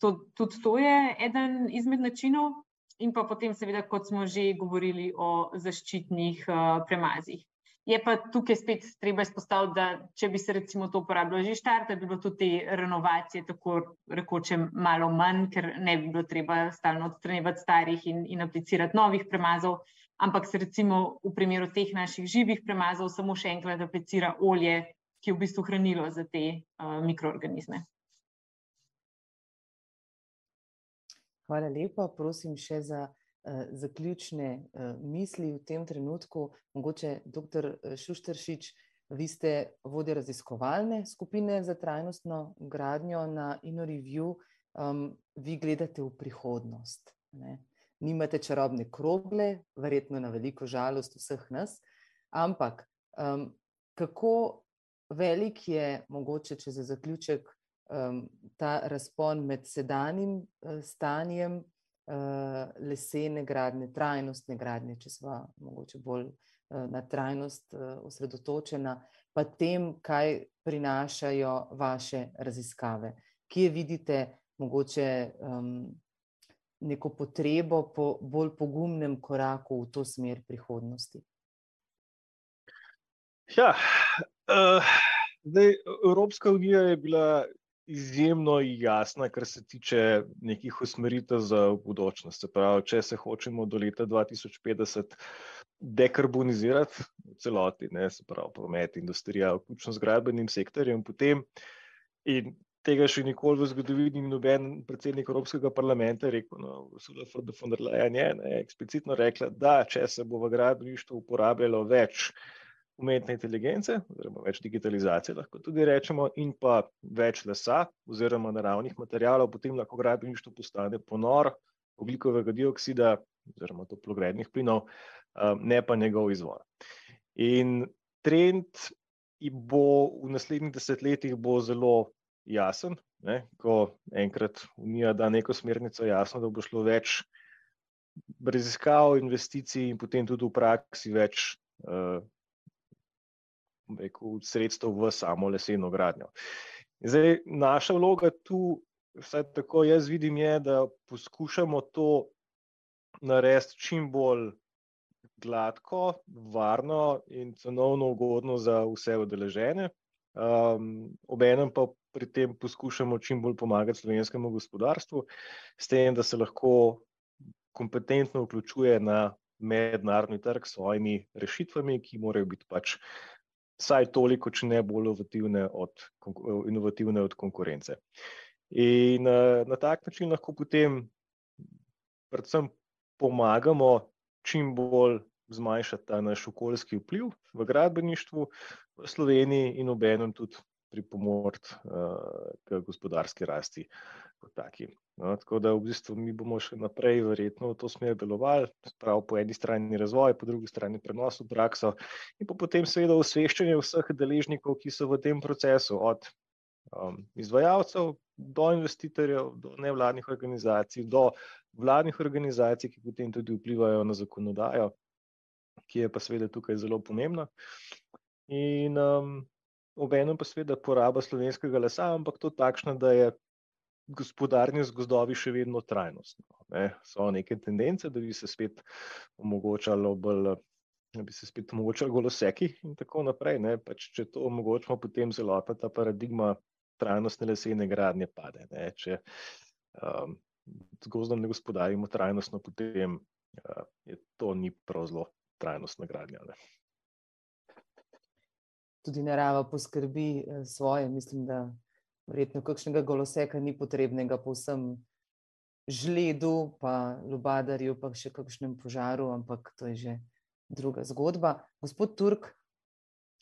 To, tudi to je eden izmed načinov, in pa potem, seveda, kot smo že govorili o zaščitnih uh, premazih. Je pa tukaj spet treba izpostaviti, da če bi se recimo to uporabljalo že štart, bi bilo tudi te renovacije tako rekoče malo manj, ker ne bi bilo treba stalno odstranjevati starih in, in aplicirati novih premazov, ampak se recimo v primeru teh naših živih premazov samo še enkrat aplicira olje, ki je v bistvu hranilo za te uh, mikroorganizme. Hvala lepa, prosim še za zaključne eh, misli v tem trenutku. Mogoče, doktor eh, Šušteršič, vi ste vodja raziskovalne skupine za trajnostno gradnjo na InnoReview, um, vi gledate v prihodnost. Ne? Nimate čarobne krogle, verjetno na veliko žalost vseh nas, ampak um, kako velik je, mogoče, če za zaključek, um, ta razpon med sedanjim uh, stanjem lesene gradnje, trajnostne gradnje, če smo mogoče bolj uh, na trajnost uh, osredotočena, pa tem, kaj prinašajo vaše raziskave. Kje vidite mogoče um, neko potrebo po bolj pogumnem koraku v to smer prihodnosti? Ja, uh, zdaj, Evropska unija je bila izjemno jasna, kar se tiče nekih usmeritev za budučnost. Pravi, če se hočemo do leta 2050 dekarbonizirati v celoti, ne, se pravi, promet, industrija, vključno z gradbenim sektorjem, potem in tega še nikoli v zgodovini noben predsednik Evropskega parlamenta rekel, no, Ursula von der Leyen je ne, eksplicitno rekla, da če se bo v gradbeništvu uporabljalo več umetne inteligence, oziroma več digitalizacije, lahko tudi rečemo, in pa več lesa, oziroma naravnih materijalov, potem lahko gradbeništvo postane ponor oglikovega dioksida, oziroma toplogrednih plinov, um, ne pa njegov izvor. In trend bo v naslednjih desetletjih bo zelo jasen, ne, ko enkrat Unija da neko smernico, jasno, da bo šlo več raziskav, investicij in potem tudi v praksi več uh, rekel, sredstev v samo leseno gradnjo. Zdaj, naša vloga tu, vsaj tako jaz vidim, je, da poskušamo to narediti čim bolj gladko, varno in cenovno ugodno za vse udeležene. Um, Obenem pa pri tem poskušamo čim bolj pomagati slovenskemu gospodarstvu, s tem, da se lahko kompetentno vključuje na mednarodni trg s svojimi rešitvami, ki morajo biti pač vsaj toliko, če ne bolj inovativne od, inovativne od konkurence. In na tak način lahko potem predvsem pomagamo čim bolj zmanjšati ta naš okoljski vpliv v gradbeništvu v Sloveniji in obenem tudi pripomoriti uh, k gospodarski rasti kot taki. No, tako da v bistvu mi bomo še naprej verjetno v to smer delovali, prav po eni strani razvoj, po drugi strani prenos v prakso in pa potem seveda osveščanje vseh deležnikov, ki so v tem procesu, od um, izvajalcev do investitorjev, do nevladnih organizacij, do vladnih organizacij, ki potem tudi vplivajo na zakonodajo, ki je pa seveda tukaj zelo pomembna. In um, obenem pa seveda poraba slovenskega lesa, ampak to takšna, da je gospodarjenje z gozdovi še vedno trajnostno. Ne. So neke tendence, da bi se spet omogočalo bolj. Da bi se spet omogočali goloseki, in tako naprej. Pač, če to omogočimo, potem celotna ta paradigma trajnostne lesene gradnje pade. Ne? Če um, z gozdom ne gospodarimo trajnostno, potem uh, je to ni prav zelo trajnostna gradnja. Ne? Tudi narava poskrbi eh, svoje, mislim, da verjetno kakšnega goloseka ni potrebnega po vsem žledu, pa lubadarju, pa še kakšnem požaru, ampak to je že druga zgodba. Gospod Turk,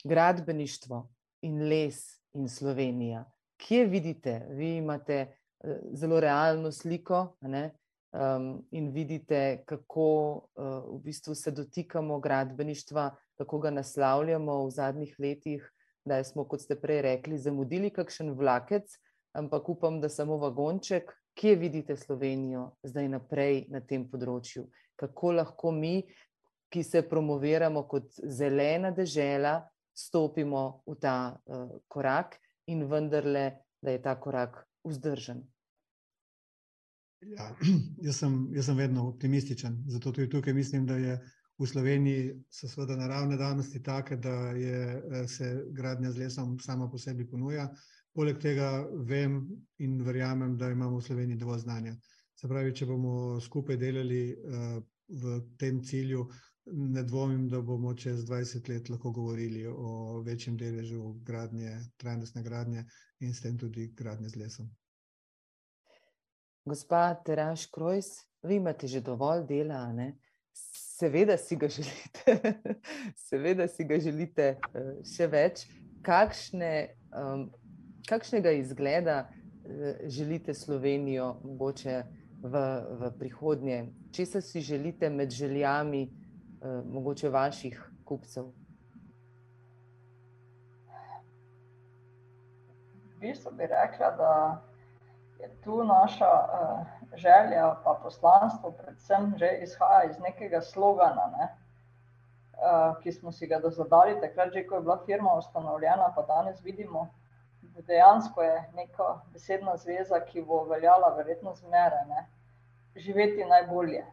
gradbeništvo in les in Slovenija, kje vidite? Vi imate eh, zelo realno sliko ne? Um, in vidite, kako uh, v bistvu se dotikamo gradbeništva, kako ga naslavljamo v zadnjih letih, da smo, kot ste prej rekli, zamudili kakšen vlakec, ampak upam, da samo vagonček. Kje vidite Slovenijo zdaj naprej na tem področju? Kako lahko mi, ki se promoviramo kot zelena država, stopimo v ta uh, korak in vendarle, da je ta korak vzdržen? Ja, jaz, sem, jaz sem vedno optimističen, zato tudi tukaj mislim, da je V Sloveniji so seveda naravne danosti take, da je, eh, se gradnja z lesom sama po sebi ponuja. Poleg tega vem in verjamem, da imamo v Sloveniji dovolj znanja. Se pravi, če bomo skupaj delali uh, v tem cilju, ne dvomim, da bomo čez 20 let lahko govorili o večjem deležu gradnje, trajnostne gradnje in s tem tudi gradnje z lesom. Gospa Teraš Krojs, vi imate že dovolj dela, ne? Seveda si ga želite, seveda si ga želite uh, še več. Kakšne, um, kakšnega izgleda uh, želite Slovenijo, mogoče v, v prihodnje? Če se si želite med željami, uh, mogoče vaših kupcev? V bistvu bi rekla, da je tu naša. Uh, želja, pa poslanstvo, predvsem že izhaja iz nekega slogana. Ne? ki smo si ga zadali, takrat že, ko je bila firma ustanovljena, pa danes vidimo, da dejansko je neka besedna zveza, ki bo veljala verjetno zmeraj, živeti najbolje.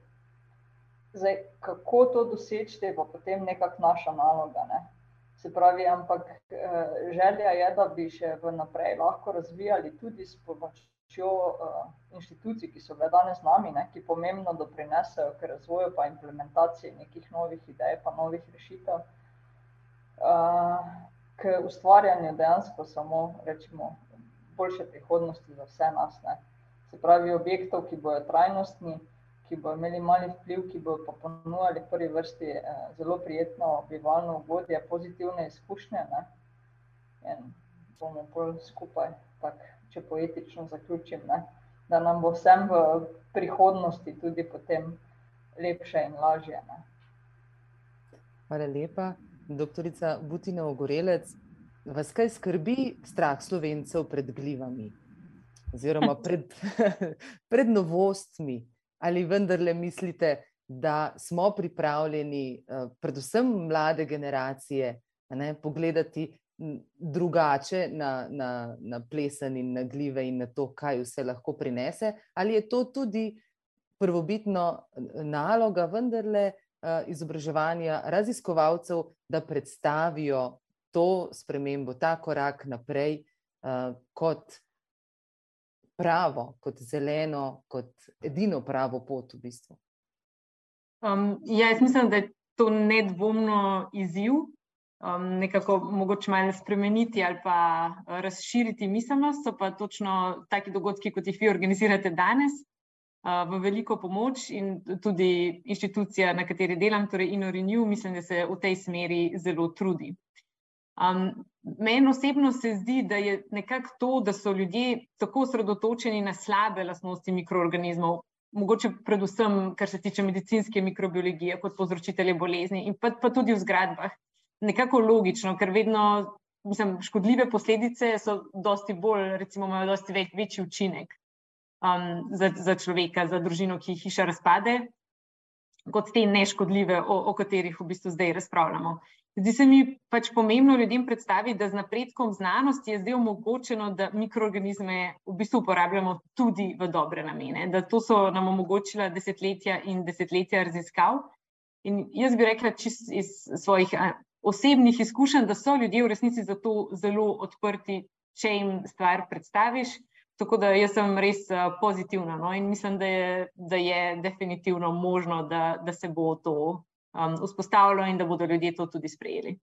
Zdaj, kako to doseči, je pa potem nekako naša naloga. Ne? Se pravi, ampak želja je, da bi še vnaprej lahko razvijali tudi s pomočjo uh, inštitucij, ki so bile danes z nami, ne, ki pomembno doprinesejo k razvoju in implementaciji nekih novih idej, pa novih rešitev, uh, k ustvarjanju dejansko samo rečemo, boljše prihodnosti za vse nas. Ne. Se pravi, objektov, ki bodo trajnostni, ki bodo imeli mali vpliv, ki bodo pa ponujali v prvi vrsti eh, zelo prijetno bivalno ugodje, pozitivne izkušnje. Ne. In bomo bolj skupaj tako če poetično zaključim, ne? da nam bo vsem v prihodnosti tudi potem lepše in lažje. Ne? Hvala lepa. Doktorica Butina Ogorelec, vas kaj skrbi strah slovencev pred glivami oziroma pred, pred novostmi? Ali vendarle mislite, da smo pripravljeni, eh, predvsem mlade generacije, ne, pogledati drugače na, na, na plesen in na gljive in na to, kaj vse lahko prinese, ali je to tudi prvobitno naloga vendarle izobraževanja raziskovalcev, da predstavijo to spremembo, ta korak naprej kot pravo, kot zeleno, kot edino pravo pot v bistvu. Um, ja, jaz mislim, da je to nedvomno izziv, um, nekako mogoče malo spremeniti ali pa uh, razširiti miselnost, so pa točno taki dogodki, kot jih vi organizirate danes, uh, v veliko pomoč in tudi inštitucija, na kateri delam, torej InnoRenew, mislim, da se v tej smeri zelo trudi. Um, Meni osebno se zdi, da je nekako to, da so ljudje tako osredotočeni na slabe lastnosti mikroorganizmov, mogoče predvsem, kar se tiče medicinske mikrobiologije, kot povzročitelje bolezni, in pa, pa tudi v zgradbah, nekako logično, ker vedno, mislim, škodljive posledice so dosti bolj, recimo, imajo dosti več, večji učinek um, za, za človeka, za družino, ki hiša razpade, kot te neškodljive, o, o katerih v bistvu zdaj razpravljamo. Zdi se mi pač pomembno ljudem predstaviti, da z napredkom znanosti je zdaj omogočeno, da mikroorganizme v bistvu uporabljamo tudi v dobre namene. Da to so nam omogočila desetletja in desetletja raziskav. In jaz bi rekla, čist iz svojih osebnih izkušenj, da so ljudje v resnici za to zelo odprti, če jim stvar predstaviš. Tako da jaz sem res eh, pozitivna no? in mislim, da je, da je definitivno možno, da, da se bo to um, vzpostavilo in da bodo ljudje to tudi sprejeli.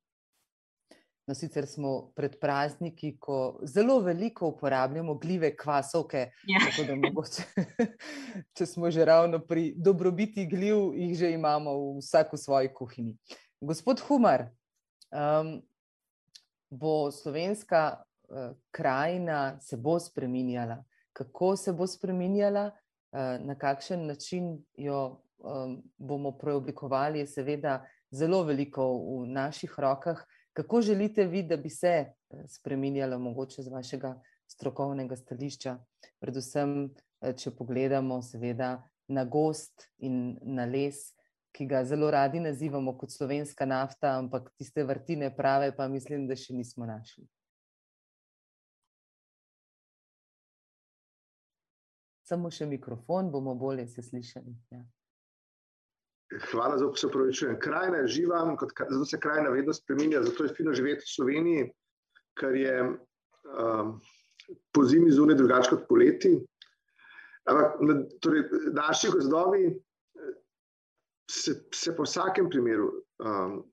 No, sicer smo pred prazniki, ko zelo veliko uporabljamo gljive kvasovke. Ja. Da mogoče, če smo že ravno pri dobrobiti gljiv, jih že imamo vsak v svoji kuhinji. Gospod Humar, um, bo slovenska uh, krajina se bo spremenjala. Kako se bo spremenjala, uh, na kakšen način jo um, bomo preoblikovali, je seveda zelo veliko v naših rokah. Kako želite vi, da bi se spremenjala, mogoče z vašega strokovnega stališča, predvsem, če pogledamo, seveda, na gost in na les, ki ga zelo radi nazivamo kot slovenska nafta, ampak tiste vrtine prave, pa mislim, da še nismo našli. Samo še mikrofon, bomo bolje se slišali. Ja. Hvala za vse pravičujem. Krajina je živa, zato se krajina vedno spreminja, zato je fino živeti v Sloveniji, ker je um, po zimi zunaj drugače kot poleti. Ampak torej, naši gozdovi se, se po vsakem primeru um,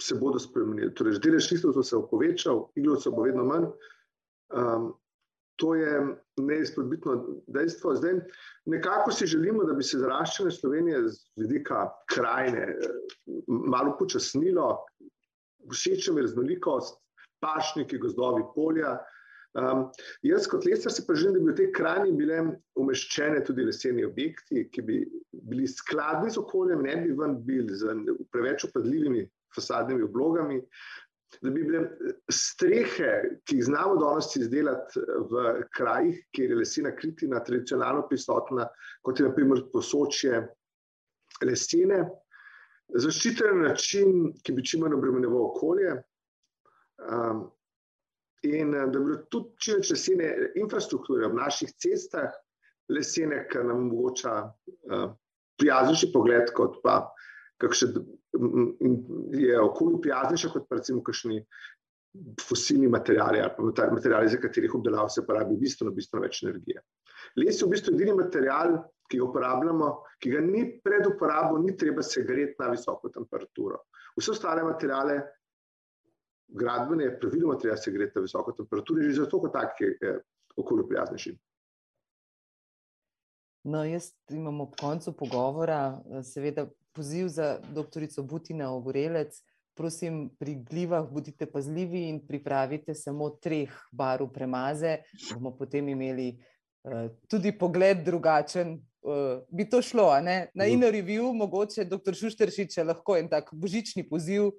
se bodo spremenili. Torej, delež listov se bo povečal, iglovcev bo vedno manj. Um, to je neizpodbitno dejstvo. Zdaj, nekako si želimo, da bi se zaraščanje Slovenije z vidika krajine malo počasnilo, všeč mi je raznolikost, pašniki, gozdovi, polja. Um, jaz, kot lesar, si pa želim, da bi v tej krajini bile umeščene tudi leseni objekti, ki bi bili skladni z okoljem, ne bi ven bili z preveč upadljivimi fasadnimi oblogami, da bi bile strehe, ki jih znamo danes izdelati v krajih, kjer je lesena kritina tradicionalno prisotna, kot je naprimer posočje lesene. zaščiten način, ki bi čim manj obremenjeval okolje. Um, in da bi bilo tudi čim več lesene infrastrukture v naših cestah, lesene, ki nam omogoča uh, prijaznejši pogled, kot pa kakšne, je okolju prijaznejša kot pa recimo kakšni fosilni materijali ali pa materijali, za katerih obdelav se porabi bistveno, bistveno več energije. Les je v bistvu edini material, ki ga uporabljamo, ki ga ni pred uporabo, ni treba se greti na visoko temperaturo. Vse ostale materijale, gradbene, praviloma treba se greti na visoko temperaturo, že zato kot tak je okolju prijaznejši. No, jaz imam ob koncu pogovora, seveda, poziv za doktorico Butina Ogorelec, prosim, pri glivah bodite pazljivi in pripravite samo treh barv premaze, bomo potem imeli uh, tudi pogled drugačen. Uh, bi to šlo, ne? na ino review, mogoče dr. Šušteršič, lahko en tak božični poziv.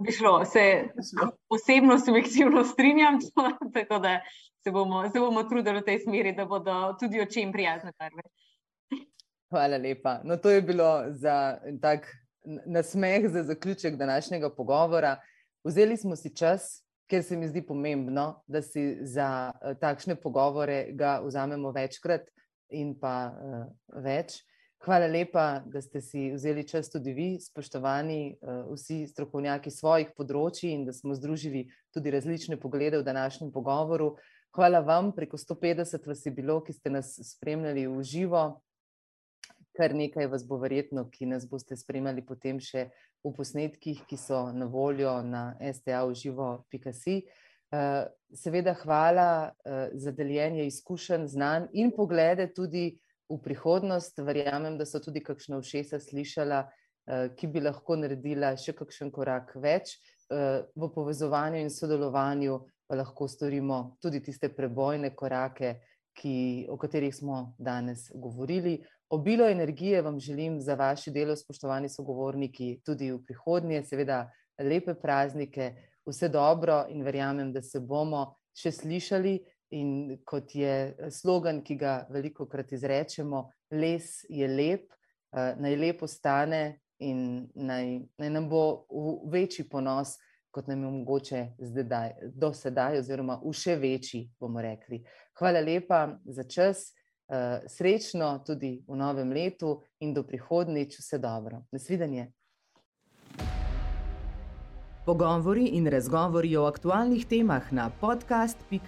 Bi šlo, se osebno, subjektivno strinjam, tako da se bomo, se bomo trudili v tej smeri, da bodo tudi očem prijazne barve. Hvala lepa. No, to je bilo za tak nasmeh, za zaključek današnjega pogovora. Vzeli smo si čas, ker se mi zdi pomembno, da si za uh, takšne pogovore ga vzamemo večkrat in pa uh, več. Hvala lepa, da ste si vzeli čas tudi vi, spoštovani uh, vsi strokovnjaki svojih področji in da smo združili tudi različne poglede v današnjem pogovoru. Hvala vam, preko 150 vas je bilo, ki ste nas spremljali v živo kar nekaj vas bo verjetno, ki nas boste spremljali potem še v posnetkih, ki so na voljo na sta.uživo.si. Eh, seveda, hvala eh, za deljenje izkušenj, znanj in poglede tudi v prihodnost. Verjamem, da so tudi kakšna všesa slišala, eh, ki bi lahko naredila še kakšen korak več v povezovanju in sodelovanju, pa lahko storimo tudi tiste prebojne korake, ki, o katerih smo danes govorili. Obilo energije vam želim za vaše delo, spoštovani sogovorniki, tudi v prihodnje, seveda lepe praznike, vse dobro in verjamem, da se bomo še slišali. In kot je slogan, ki ga veliko krat izrečemo, les je lep, eh, naj lepo stane in naj, naj nam bo v večji ponos, kot nam je mogoče zdaj, do sedaj, oziroma v še večji, bomo rekli. Hvala lepa za čas. Eh, srečno tudi v novem letu in do prihodnjič vse dobro. Nasvidenje. Pogovori in razgovori o aktualnih temah na podcast.sta.si.